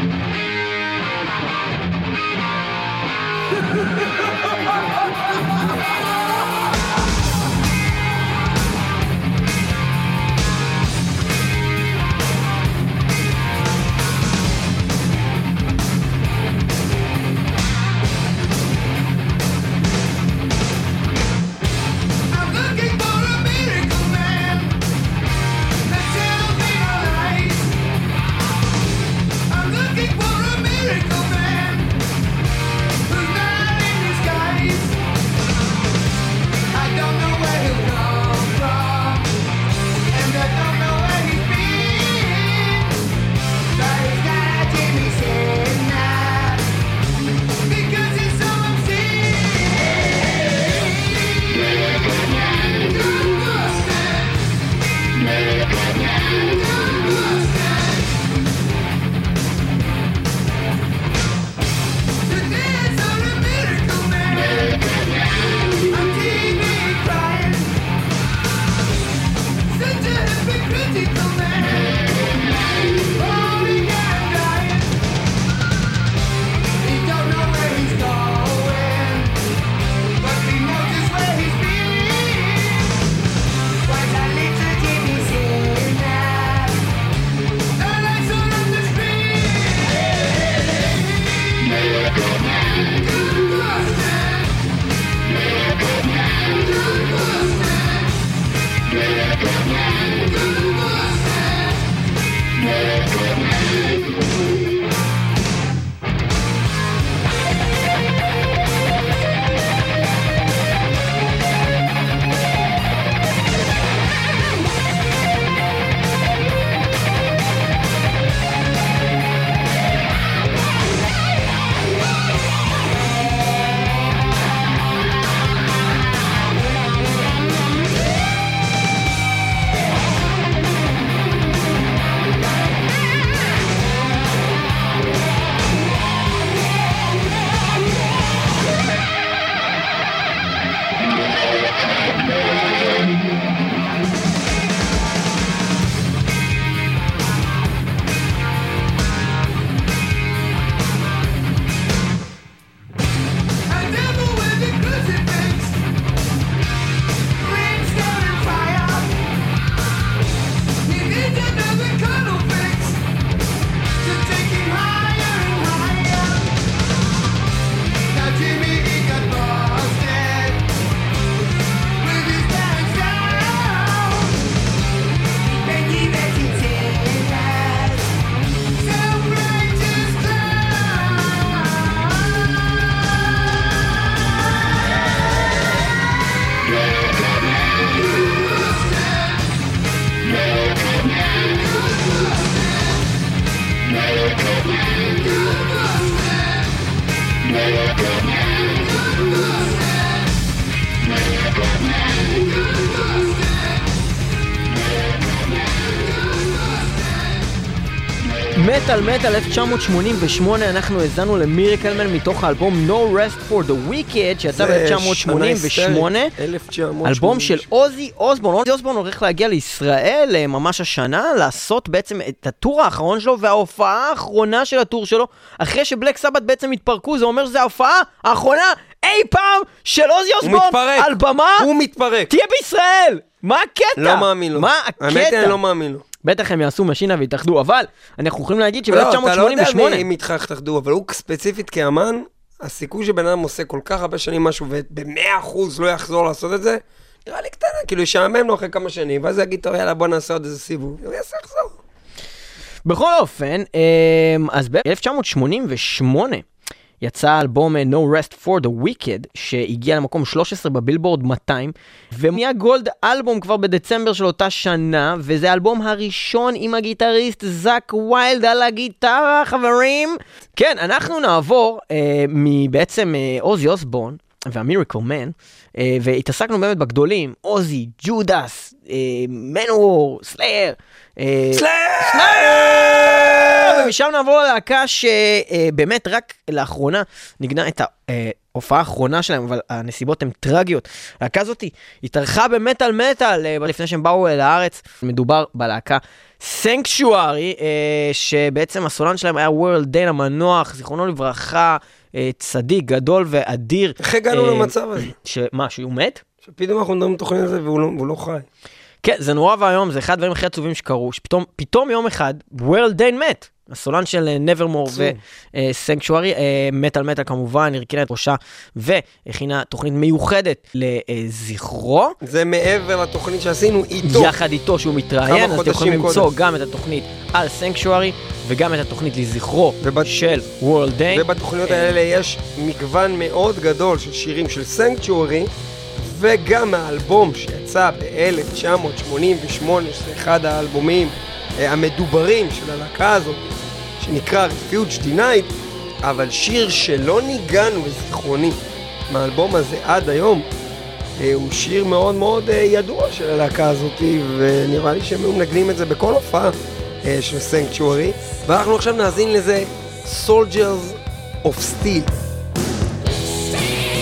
S2: מטאל מטאל 1988, אנחנו האזנו למיריקלמן מתוך האלבום No Rest for the Wicked שיצא ב-1988.
S3: 1988.
S2: אלבום של עוזי אוסבורן. עוזי אוסבורן הולך להגיע לישראל אה, ממש השנה, לעשות בעצם את הטור האחרון שלו וההופעה האחרונה של הטור שלו, אחרי שבלק סבת בעצם התפרקו, זה אומר שזו ההופעה האחרונה אי פעם של עוזי אוסבורן. על במה
S3: הוא מתפרק.
S2: תהיה בישראל! מה הקטע?
S3: לא מאמין לו.
S2: מה
S3: האמת היא,
S2: הקטע?
S3: אני לא מאמין לו.
S2: בטח הם יעשו משינה ויתאחדו, אבל אנחנו יכולים להגיד
S3: לא, אתה לא יודע
S2: שב-1988...
S3: מי- אם איתך איך תחדו, אבל הוא ספציפית כאמן, הסיכוי שבן אדם עושה כל כך הרבה שנים משהו ובמאה אחוז לא יחזור לעשות את זה, נראה לי קטנה, כאילו ישעמם לו אחרי כמה שנים, ואז יגיד, טוב, יאללה, בוא נעשה עוד איזה סיבוב, הוא יעשה יחזור.
S2: בכל אופן, אמ, אז ב-1988 יצא האלבום אה, No Rest for the Wicked, שהגיע למקום 13 בבילבורד 200, ונהיה gold album כבר בדצמבר של אותה שנה, וזה האלבום הראשון עם הגיטריסט זאק ויילד על הגיטרה, חברים. כן, אנחנו נעבור אה, מבעצם אה, אוזי אוסבורן. וה Miracle Man, אה, והתעסקנו באמת בגדולים, אוזי, Judas, אה, Manowar, Slayer. אה, Slayer! ומשם נעבור ללהקה שבאמת רק לאחרונה ניגנה את ההופעה האחרונה שלהם, אבל הנסיבות הן טרגיות. הלהקה הזאת התארחה במטאל מטאל אה, לפני שהם באו אה, לארץ. מדובר בלהקה סנקשוארי, שבעצם הסולן שלהם היה וורל דיין המנוח, זיכרונו לברכה, אה, צדיק גדול ואדיר.
S3: איך הגענו
S2: אה,
S3: למצב הזה?
S2: שמה, שהוא מת?
S3: שפתאום אנחנו מדברים תוכנית על זה והוא לא- והוא לא חי.
S2: כן, זה נורא ואיום, זה אחד הדברים הכי עצובים שקרו, שפתאום פתאום יום אחד, וורל דיין מת. הסולן של נברמור. וסנקשוארי, מטאל מטאל כמובן, הרכינה את ראשה והכינה תוכנית מיוחדת לזכרו,
S3: זה מעבר לתוכנית שעשינו איתו.
S2: יחד איתו שהוא מתראיין, אז אתם יכולים למצוא. גם את התוכנית על סנקשוארי וגם את התוכנית לזכרו
S3: ובת-
S2: של וורל דיין.
S3: ובתוכניות האלה יש מגוון מאוד גדול של שירים של סנקצ'וארי, וגם האלבום שיצא ב-1988, שזה אחד האלבומים אה, המדוברים של הלהקה הזאת, שנקרא Refuge Denied, אבל שיר שלא ניגענו בזיכרוני מהאלבום הזה עד היום, אה, הוא שיר מאוד מאוד אה, ידוע של הלהקה הזאת, ונראה לי שהם היו מנגנים את זה בכל הופעה אה, של סנקצ'וארי, ואנחנו עכשיו נאזין לזה Soldiers of Steel.
S4: Show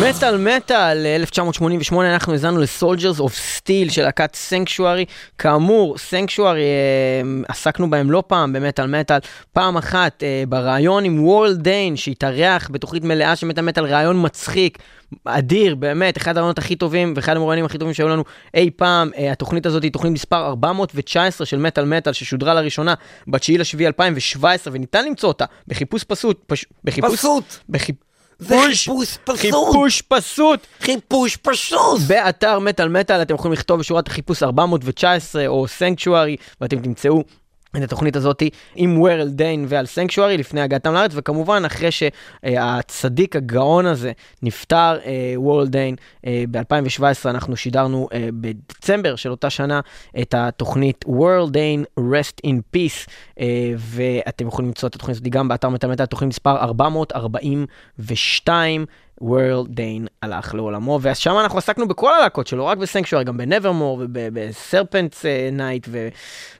S2: מטאל מטאל, 1988 אנחנו האזנו ל-Soldiers of Steel של להקת סנקשוארי. כאמור, סנקשוארי, עסקנו בהם לא פעם במטאל מטאל, פעם אחת אה, בריאיון עם וורל דיין, שהתארח בתוכנית מלאה של מטאל מטאל, ריאיון מצחיק, אדיר, באמת, אחד הרעיונות הכי טובים ואחד המרואיינים הכי טובים שהיו לנו אי פעם. אה, התוכנית הזאת היא תוכנית מספר 419 של מטאל מטאל, ששודרה לראשונה ב-9 לשביעי 2017, וניתן למצוא אותה בחיפוש פסות, פש... בחיפוש...
S3: פסות.
S2: בחיפוש...
S3: זה חיפוש פסות.
S2: חיפוש פסות.
S3: חיפוש פשוט.
S2: באתר מטאל מטאל אתם יכולים לכתוב בשורת החיפוש 419 או סנקצ'וארי ואתם תמצאו את התוכנית הזאת עם וורל דיין ועל סנקצ'וארי לפני הגעתם לארץ וכמובן אחרי שהצדיק הגאון הזה נפטר וורל דיין ב-2017 אנחנו שידרנו אה, בדצמבר של אותה שנה את התוכנית וורל דיין in peace אה, ואתם יכולים למצוא את התוכנית הזאת גם באתר מטאל תוכנית מספר 442 וורל דיין הלך לעולמו, ושם אנחנו עסקנו בכל הלהקות שלו, רק ב Sanctuary, גם ב Nevermore וב Serpent's Knight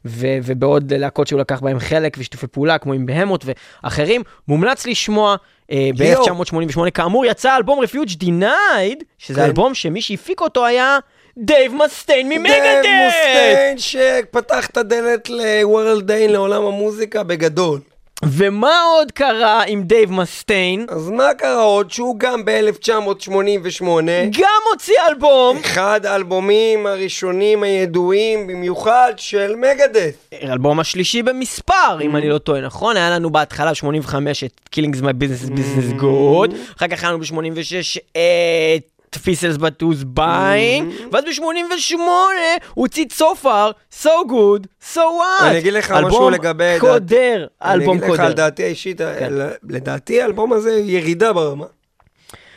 S2: ובעוד להקות שהוא לקח בהם חלק ושיתופי פעולה, כמו עם Behemoth ואחרים. מומלץ לשמוע אה, ב-1988, כאמור יצא אלבום Refuge Denied, שזה
S3: כן.
S2: אלבום שמי שהפיק אותו היה דייב מסטיין
S3: דייב
S2: מ Megadeth!
S3: מוסטיין שפתח את הדלת לוורל דיין לעולם המוזיקה בגדול.
S2: ומה עוד קרה עם דייב מסטיין?
S3: אז מה קרה עוד? שהוא גם ב-1988,
S2: גם הוציא אלבום!
S3: אחד האלבומים הראשונים הידועים במיוחד של מגדס.
S2: האלבום השלישי במספר, אם אני לא טועה, נכון? היה לנו בהתחלה ב-85 את Killings My Business Business Good, אחר כך היה לנו ב-86 את Peace Sells But Who's Buying, ואז ב-88 הוא הוציא So Far, So Good, So What.
S3: אני אגיד לך משהו
S2: אלבום
S3: לגבי-
S2: קודר, אלבום
S3: אני אגיד לך על
S2: קודר.
S3: דעתי האישית,
S2: כן.
S3: לדעתי האלבום הזה ירידה ברמה.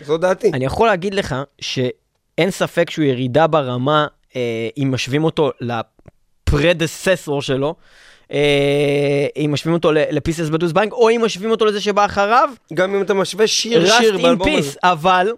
S3: זו דעתי.
S2: אני יכול להגיד לך שאין ספק שהוא ירידה ברמה, אה, אם משווים אותו ל predecessor שלו. אה, אם משווים אותו ל Peace Sells But Who's Buying, או אם משווים אותו לזה שבא אחריו,
S3: גם אם אתה משווה שיר שיר באלבום הזה.
S2: Peace, אבל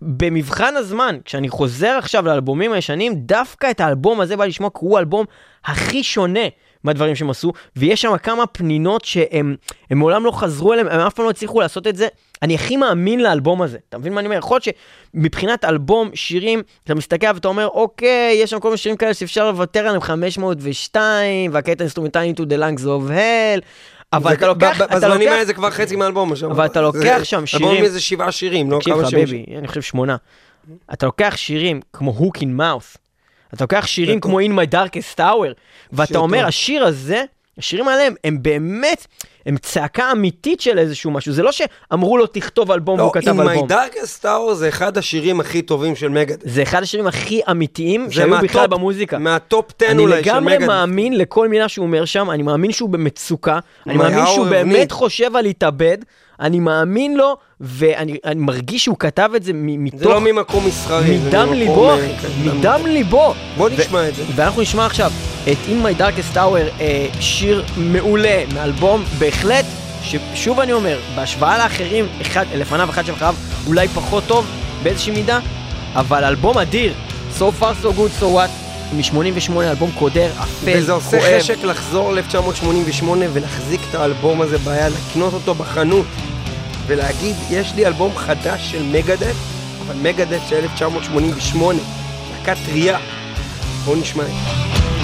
S2: במבחן הזמן, כשאני חוזר עכשיו לאלבומים הישנים, דווקא את האלבום הזה בא לשמוע, כי הוא האלבום הכי שונה מהדברים שהם עשו, ויש שם כמה פנינות שהם הם מעולם לא חזרו אליהם, הם אף פעם לא הצליחו לעשות את זה. אני הכי מאמין לאלבום הזה, אתה מבין מה אני אומר? יכול להיות שמבחינת אלבום, שירים, אתה מסתכל ואתה אומר, אוקיי, יש שם כל מיני שירים כאלה שאפשר לוותר עליהם 502, והקטע אינסטרומנטלי Into the Lungs of Hell, אבל אתה לוקח, אתה
S3: בזמנים
S2: לוקח,
S3: האלה זה כבר חצי מהאלבום.
S2: אבל אתה לוקח שם
S3: אלבום
S2: שירים-
S3: עם איזה שבעה שירים, לא
S2: תקשיב
S3: כמה שירים.
S2: חביבי, אני חושב שמונה. אתה לוקח שירים כמו Hook in Mouth, אתה לוקח שירים כמו In My Darkest Hour, ואתה אומר. השיר הזה, השירים האלה הם באמת, הם צעקה אמיתית של איזשהו משהו, זה לא שאמרו לו תכתוב אלבום
S3: לא,
S2: והוא כתב
S3: In My
S2: אלבום.
S3: Darkest Hour זה אחד השירים הכי טובים של Megadeth.
S2: זה אחד השירים הכי אמיתיים שהיו בכלל
S3: מהטופ-
S2: במוזיקה.
S3: מהטופ 10
S2: אני
S3: אולי של
S2: לגמרי
S3: Megadeth.
S2: מאמין לכל מילה שהוא אומר שם, אני מאמין שהוא במצוקה, אני מאמין שהוא באמת. חושב על להתאבד, אני מאמין לו, ואני אני מרגיש שהוא כתב את זה מתוך...
S3: זה לא ממקום מסחרי. זה
S2: מדם
S3: ממקום,
S2: ליבו,
S3: אה,
S2: אחי,
S3: כן,
S2: מדם ליבו.
S3: בוא נשמע את זה.
S2: ואנחנו נשמע עכשיו את In My Darkest Hour, אה, שיר מעולה מאלבום בהחלט, ששוב אני אומר, בהשוואה לאחרים, אחד לפניו, אחד שאחריו, אולי פחות טוב באיזושהי מידה, אבל אלבום אדיר, So far so good so what, מ-88 אלבום קודר, אפל,
S3: וזה עושה
S2: כואב.
S3: חשק לחזור ל-1988 ולהחזיק את האלבום הזה ביד, לקנות אותו בחנות ולהגיד, יש לי אלבום חדש של מגדס, אבל מגדס של 1988, להקה טריה. בואו נשמע את זה.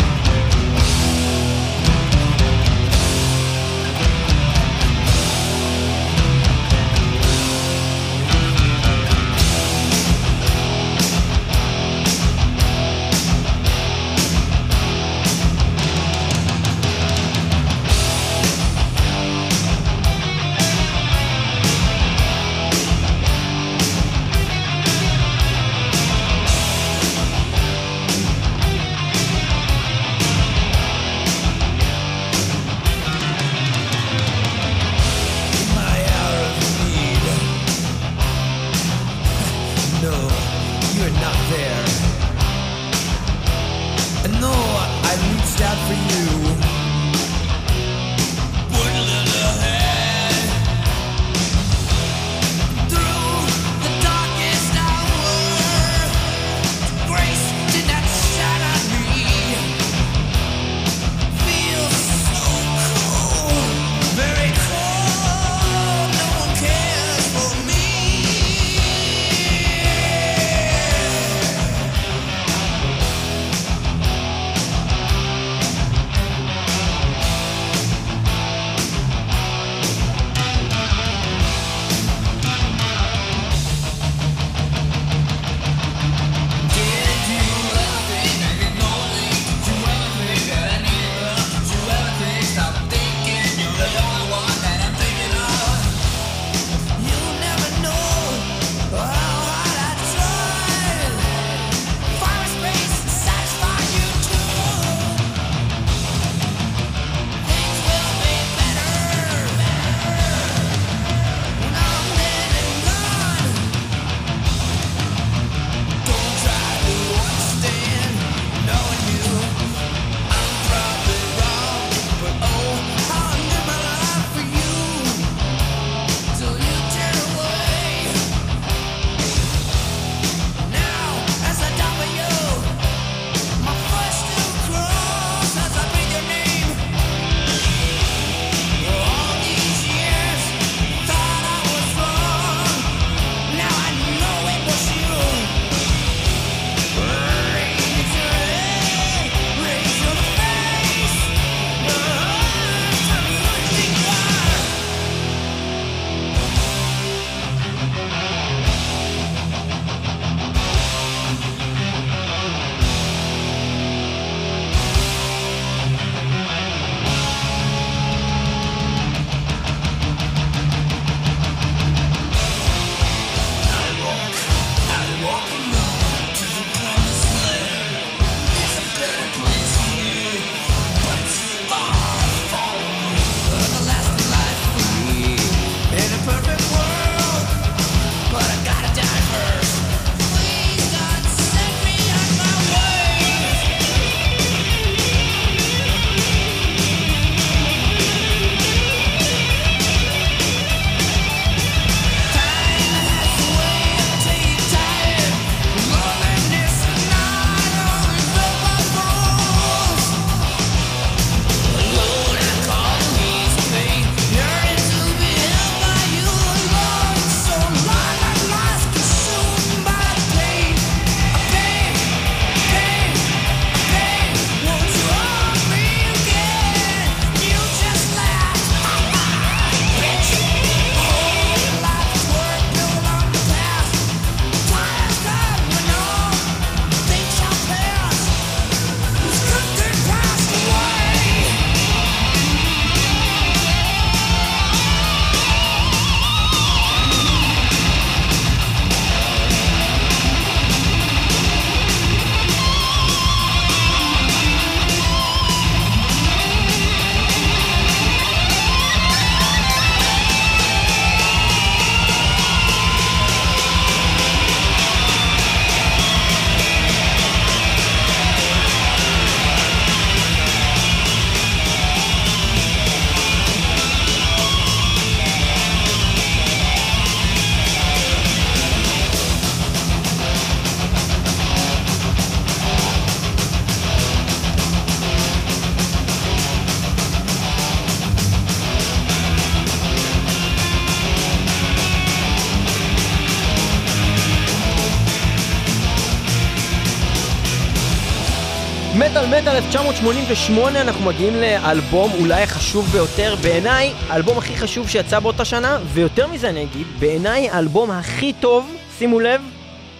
S2: מטאל מטאל 1988 אנחנו מגיעים לאלבום אולי החשוב ביותר בעיניי, האלבום הכי חשוב שיצא באותה שנה, ויותר מזה אני אגיד, בעיניי האלבום הכי טוב, שימו לב,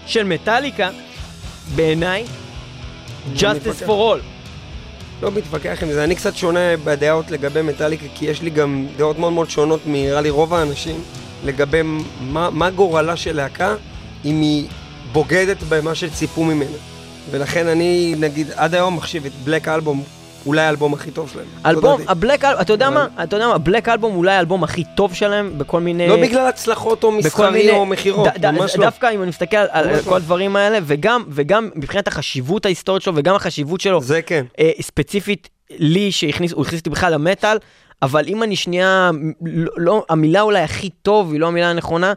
S2: של מטאליקה, בעיניי, Justice
S3: מתווכח.
S2: for All.
S3: לא מתווכח עם זה, אני קצת שונה בדעות לגבי מטאליקה, כי יש לי גם דעות מאוד מאוד שונות מנראה לי רוב האנשים, לגבי מה, מה גורלה של להקה, אם היא בוגדת במה שציפו ממנה. ולכן אני, נגיד, עד היום מחשיב את בלק אלבום, אולי האלבום הכי טוב שלהם.
S2: אלבום. הבלק אלבום, אתה יודע מה? אתה יודע מה? הבלק אלבום אולי האלבום הכי טוב שלהם בכל מיני...
S3: לא בגלל הצלחות או מסחרי. או מכירות, ממש לא.
S2: דווקא אם אני מסתכל על, כל
S3: לא.
S2: הדברים האלה, וגם, וגם מבחינת החשיבות ההיסטורית שלו, וגם החשיבות שלו,
S3: זה כן.
S2: אה, ספציפית לי, שהכניס, הוא הכניס אותי בכלל למטאל, אבל אם אני שנייה, לא, לא, המילה אולי הכי טוב היא לא המילה הנכונה,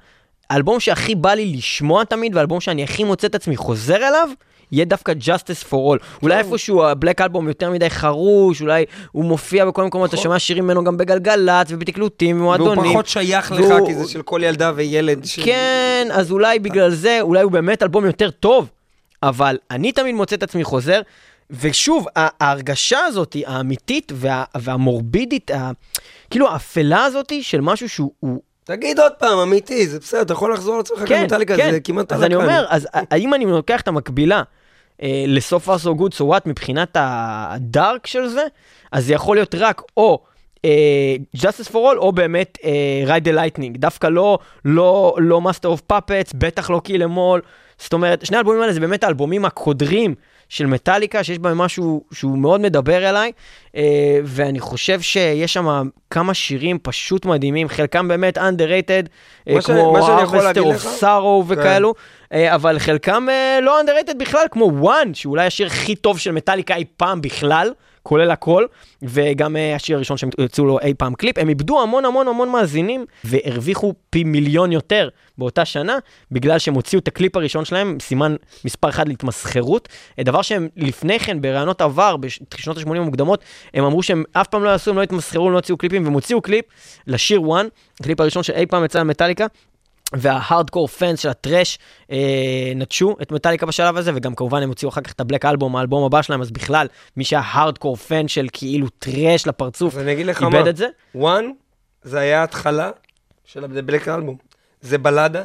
S2: האלבום שהכי בא לי לשמוע תמיד, והאלבום שאני הכי מוצא את עצמי חוזר אליו, יהיה דווקא Justice for All. אולי איפשהו הבלק אלבום יותר מדי חרוש, אולי הוא מופיע בכל מקומות, אתה שומע שירים ממנו גם בגלגלצ ובתקלוטים,
S3: והוא
S2: ומועדונים.
S3: פחות שייך לך,
S2: והוא-
S3: כי זה של כל ילדה וילד. ש-
S2: כן, אז אולי בגלל זה, אולי הוא באמת אלבום יותר טוב, אבל אני תמיד מוצא את עצמי חוזר, ושוב, ההרגשה הזאת, האמיתית וה, והמורבידית, ה, כאילו האפלה הזאת של משהו שהוא... הוא,
S3: תגיד עוד פעם, אמיתי, זה בסדר, אתה יכול לחזור על עצמך
S2: כן,
S3: כמטאליקה,
S2: כן,
S3: זה כמעט
S2: אז אני
S3: הלקה.
S2: אומר, אז האם אני לוקח את המקבילה לסוף far so good so what מבחינת הדארק של זה, אז זה יכול להיות רק או... אה, Justice for All או באמת אה, Ride the Lightning, דווקא לא, לא, לא Master of Puppets, בטח לא Kill Em All, זאת אומרת, שני האלבומים האלה זה באמת האלבומים הקודרים של מטאליקה, שיש בהם משהו שהוא מאוד מדבר אליי, אה, ואני חושב שיש שם כמה שירים פשוט מדהימים, חלקם באמת underrated, אה,
S3: ש-
S2: כמו Harvester of Sorrow
S3: כן.
S2: וכאלו, אה, אבל חלקם אה, לא underrated בכלל, כמו One, שאולי השיר הכי טוב של מטאליקה אי פעם בכלל, כולל הכל, וגם אה, השיר הראשון שהם יצאו לו אי פעם קליפ, הם איבדו המון המון המון מאזינים, והרוויחו פי מיליון יותר באותה שנה, בגלל שהם הוציאו את הקליפ הראשון שלהם, סימן מספר אחד להתמסחרות, אה, דבר שהם לפני כן, בראיונות עבר, בשנות ה-80 המוקדמות, הם אמרו שהם אף פעם לא יעשו, הם לא התמסחרו, הם לא הוציאו קליפים, והם הוציאו קליפ לשיר One, הקליפ הראשון שאי פעם יצא למטאליקה, וה hardcore fans של ה thrash אה, נטשו את מטאליקה בשלב הזה, וגם כמובן הם הוציאו אחר כך את ה Black Album, האלבום הבא שלהם, אז בכלל, מי שהיה hardcore fan של כאילו thrash לפרצוף,
S3: לך מה,
S2: איבד את זה.
S3: One, זה היה ההתחלה של ה Black Album. זה בלדה,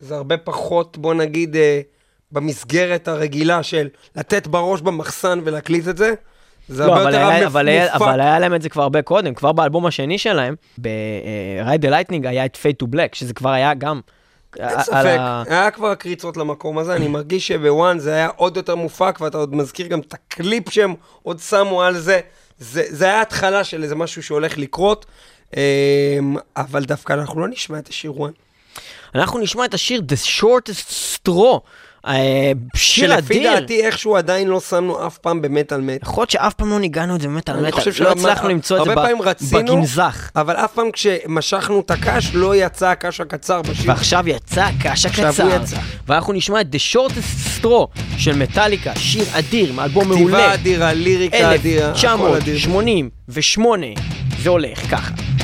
S3: זה הרבה פחות, בוא נגיד, אה, במסגרת הרגילה של לתת בראש במחסן ולהקליט את זה. זה
S2: לא,
S3: הרבה
S2: אבל
S3: יותר רב
S2: אבל. אבל היה להם את זה כבר הרבה קודם, כבר באלבום השני שלהם, ב-Ride the Lightning היה את Fade to Black, שזה כבר היה גם...
S3: אין
S2: על
S3: ספק, היה כבר קריצות למקום הזה, אני מרגיש שבוואן זה היה עוד יותר מופק, ואתה עוד מזכיר גם את הקליפ שהם עוד שמו על זה. זה, זה היה התחלה של איזה משהו שהולך לקרות, אמ, אבל דווקא אנחנו לא נשמע את השיר וואן.
S2: אנחנו נשמע את השיר The Shortest Straw, אה, שיר
S3: שלפי
S2: אדיר.
S3: דעתי איכשהו עדיין לא שמנו אף פעם במטאל מט.
S2: יכול להיות שאף פעם לא ניגענו את זה באמת על מטאל, לא הצלחנו למצוא את זה בגנזך.
S3: אבל אף פעם כשמשכנו את הקש לא יצא הקש הקצר בשיר.
S2: ועכשיו יצא הקש הקצר. ואנחנו נשמע את The Shortest Straw של מטאליקה, שיר אדיר, מאלבום
S3: כתיבה
S2: מעולה,
S3: אדירה, ליריקה אדירה, הכל אדיר.
S2: 1988, זה הולך ככה.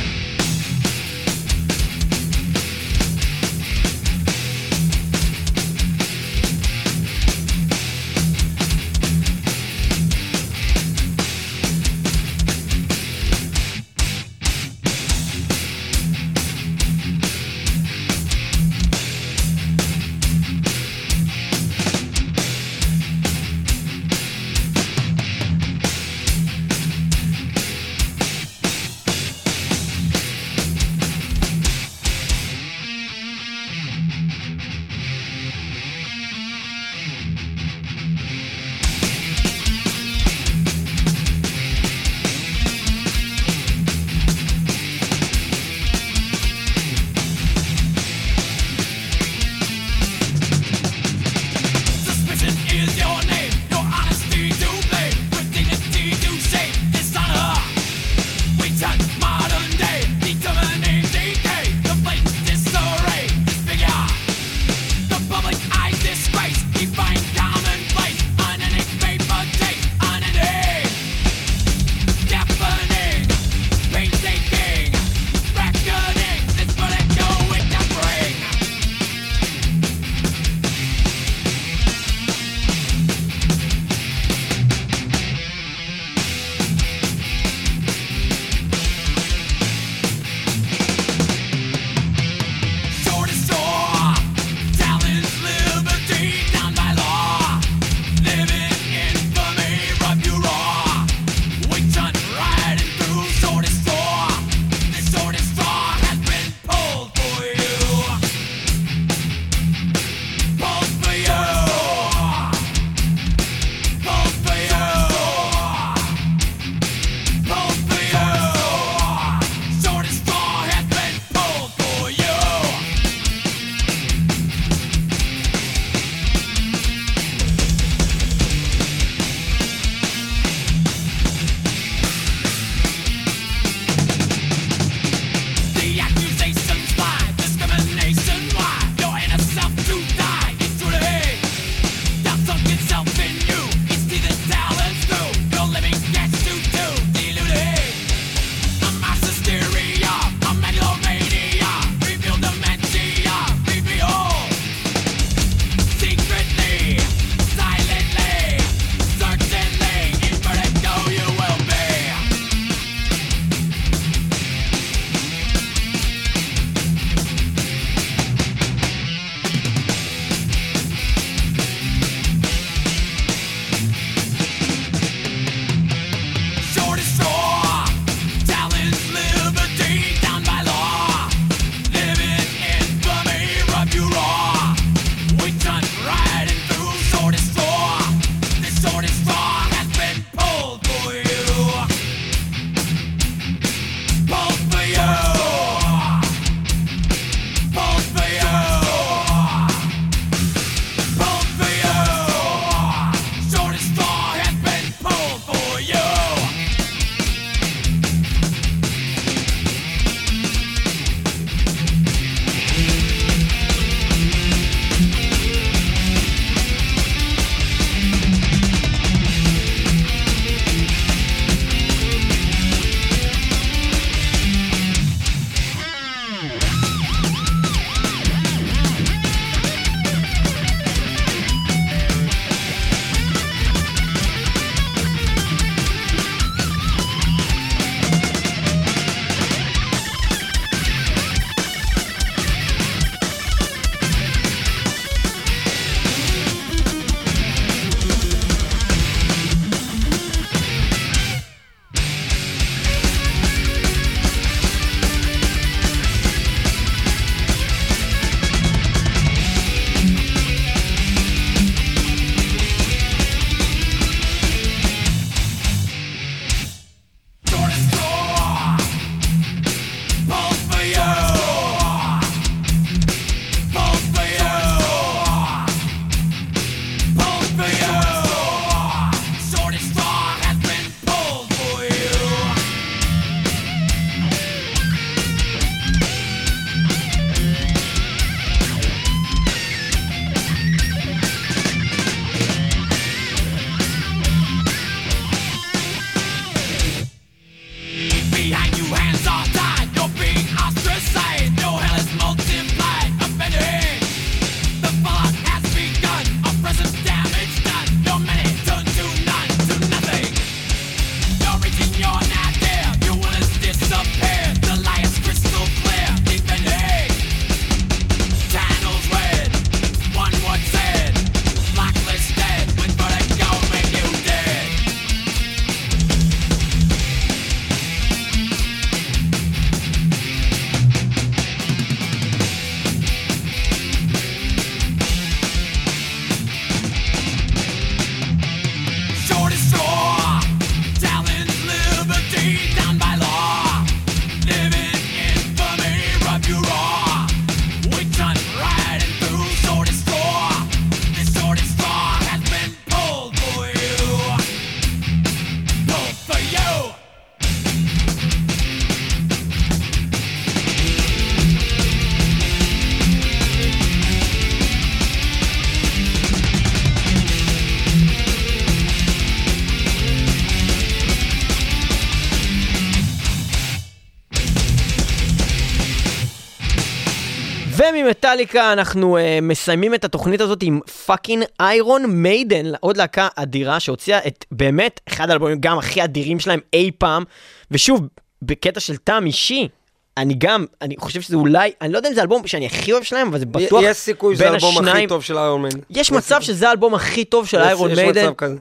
S2: וממטאליקה אנחנו uh, מסיימים את התוכנית הזאת עם fucking איירון מיידן, עוד להקה אדירה שהוציאה את באמת אחד האלבומים גם הכי אדירים שלהם אי פעם, ושוב, בקטע של טעם אישי. אני גם, אני חושב שזה אולי, אני לא יודע אם זה האלבום שאני הכי אוהב שלהם, אבל זה בטוח
S3: יש סיכוי שזה
S2: בין
S3: האלבום הכי
S2: השניים.
S3: טוב של איירון מן.
S2: יש מצב שזה האלבום הכי טוב של איירון
S3: יש
S2: מיידן.
S3: מצב כזה.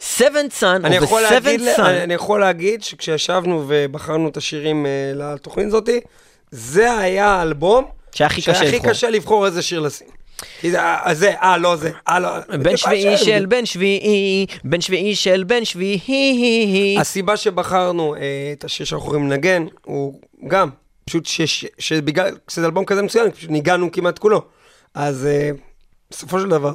S2: Seventh Son,
S3: אני
S2: או
S3: יכול
S2: ב Seventh
S3: להגיד, אני
S2: Son,
S3: אני יכול להגיד שכשישבנו ובחרנו את השירים אה, לתוכנית הזאתי, זה היה האלבום
S2: שהיה הכי קשה
S3: שהיה הכי
S2: לבחור.
S3: קשה לבחור איזה שיר לשים. זה, אה, זה, אה, לא זה, אה, לא.
S2: בן שביעי של בן שביעי, בן שביעי של בן שביעי.
S3: הסיבה שבחרנו אה, את השיר שאנחנו יכולים לנגן, הוא גם, פשוט שבגלל, כשזה אלבום כזה מצוין, פשוט ניגענו כמעט כולו. אז אה, בסופו של דבר,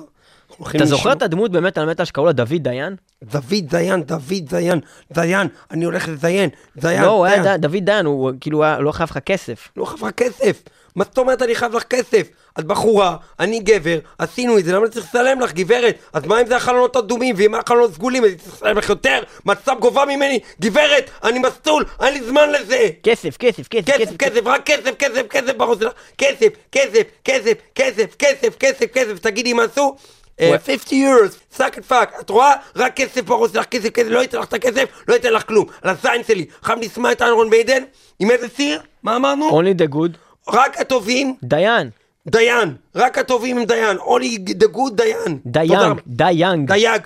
S2: אתה זוכר את הדמות באמת על מטאל שקראו לה דוד דיין?
S3: דוד דיין, דוד דיין, דיין, אני הולך לדיין, דיין,
S2: לא, הוא היה דוד דיין, הוא כאילו לא חייב לך כסף.
S3: לא חייב לך כסף. מה זאת אומרת אני חייב לך כסף? את בחורה, אני גבר, עשינו את זה, למה אני צריך לשלם לך, גברת? אז מה אם זה החלונות אדומים, ואם החלונות סגולים, אני צריך לשלם לך יותר? מה את סתם גובה ממני? גברת, אני מסטול, אין לי זמן לזה!
S2: כסף, כסף, כסף,
S3: כסף, כסף, רק כסף, כסף, כסף בראש שלך, כסף, כסף, כסף, כסף, כסף, כסף, כסף, תגידי מה עשו? אה, 50 euros, סאק את פאק, את רואה? רק כסף בראש שלך, כסף, כסף, לא ייתן לך את הכסף, לא ייתן לך כלום, על הזין שלי, חייב לשמוע את איירון מיידן, עם איזה סיר? מה אמרנו?
S2: Only the good.
S3: רק הטובים,
S2: דיין.
S3: דיין, רק הטובים הם דיין, only the good דיין. רבה.
S2: דייאנג.
S3: דייג,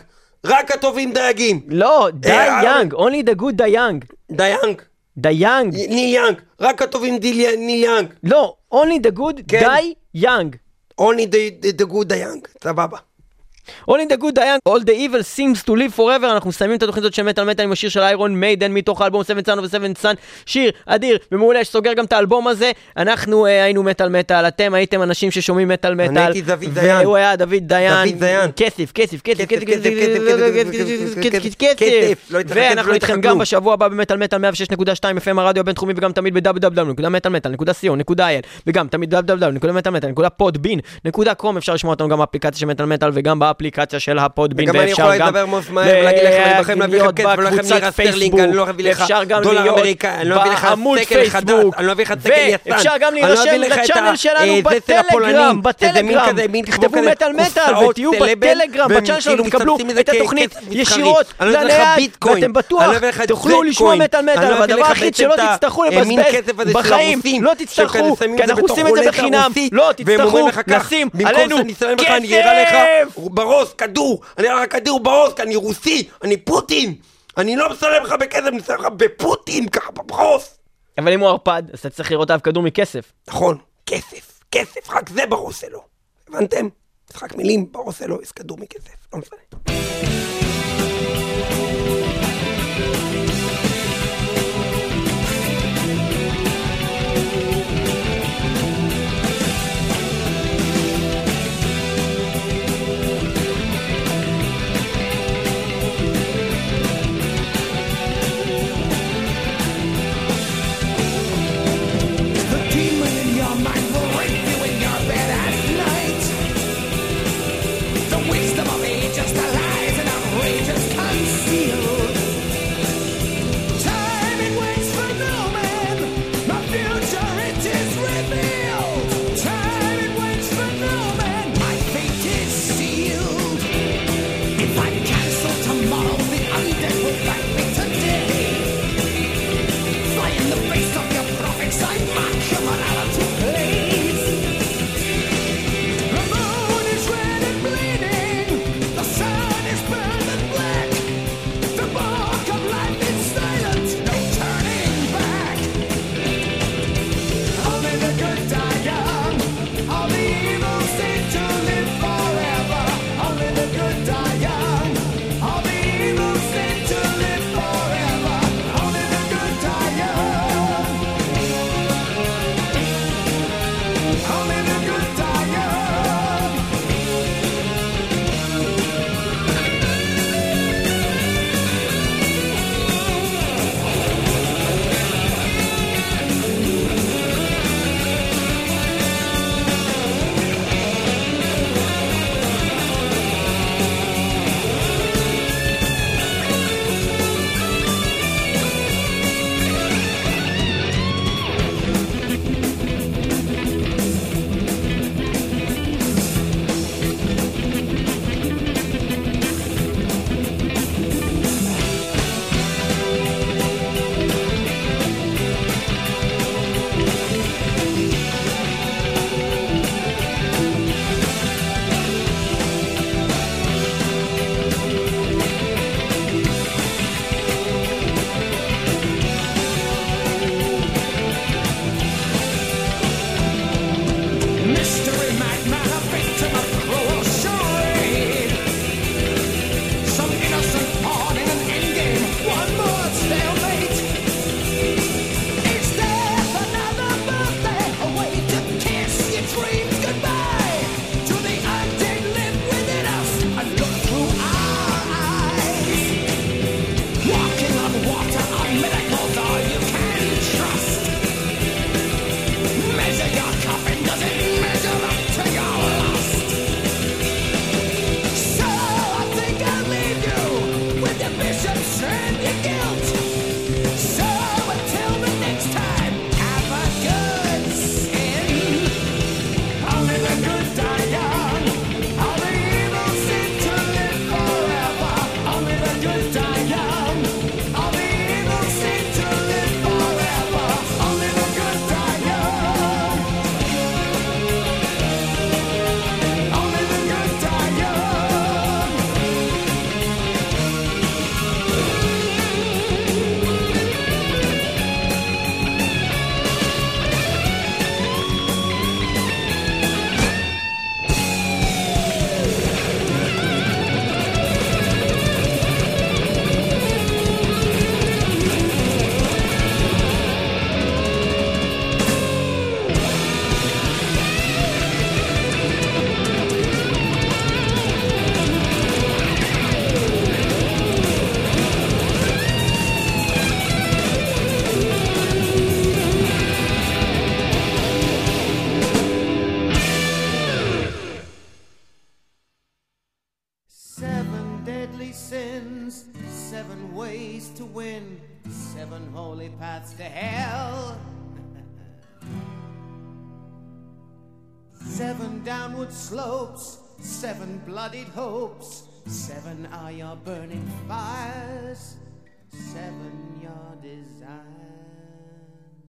S3: רק הטובים דייגים,
S2: לא,
S3: אה,
S2: דייאנג. Only the good דייאנג.
S3: דיינג,
S2: דייאנג.
S3: ניל יאנג, רק הטובים ניל יאנג,
S2: לא, only the good
S3: כן.
S2: Die young.
S3: only the- good die young, סבבה.
S2: Only the good דיין, All the evil seems to live forever, אנחנו מסיימים את התוכנית הזאת של מטאל מטאל עם השיר של איירון מיידן מתוך האלבום Seventh Son of a Seventh Son שיר אדיר ומעולה שסוגר גם את האלבום הזה, אנחנו אה, היינו מטאל מטאל, אתם הייתם אנשים ששומעים מטאל מטאל, אני
S3: הייתי דוד דיין,
S2: והוא היה דוד דיין,
S3: דוד דיין,
S2: כסף, כסף, כסף, כסף, כסף, כסף, ואנחנו איתכם גם בשבוע הבא במטאל מטאל 106.2 FM הרדיו הבינתחומי וגם תמיד ב- www.metalmetal.co.il וגם תמיד www.metalmetal.podbean.com אפשר לשמוע אותנו גם באפליקציה של מטאל מטאל וגם באפליקציה של הפודבין, ואפשר גם...
S3: וגם אני יכול לדבר מאוד מהר ולהגיד לך, אני בחיים להביא לך
S2: לכם
S3: כסף, ולא
S2: לך
S3: לירה סטרלינג, אני לא אביא לך דולר אמריקאי, אני לא אביא לך תקן חדש, אני לא אביא לך תקן יצן,
S2: ואפשר גם להירשם
S3: ל
S2: channel שלנו בטלגרם, בטלגרם, תכתבו מטאל מטאל ותהיו בטלגרם,
S3: ב
S2: channel שלנו, תקבלו
S3: את
S2: התוכנית ישירות לנייד, ואתם בטוח תוכלו לשמוע מטאל מטאל, והדבר היחיד שלא תצטרכו לבזבז בחיים, לא תצטרכו, כי אנחנו עושים את זה בחינם, לא תצטרכו לשים עלינו כסף!
S3: בראש, כדור, אני אראה לך כדור בראש, כי אני רוסי, אני פוטין, אני לא מסלם לך בכסף, אני מסלם לך בפוטין, ככה בראש.
S2: אבל אם הוא ערפד, אז אתה צריך לראות עליו כדור מכסף.
S3: נכון, כסף, כסף, רק זה בראש שלו. הבנתם? משחק מילים, בראש שלו יש כדור מכסף, לא משנה.
S1: my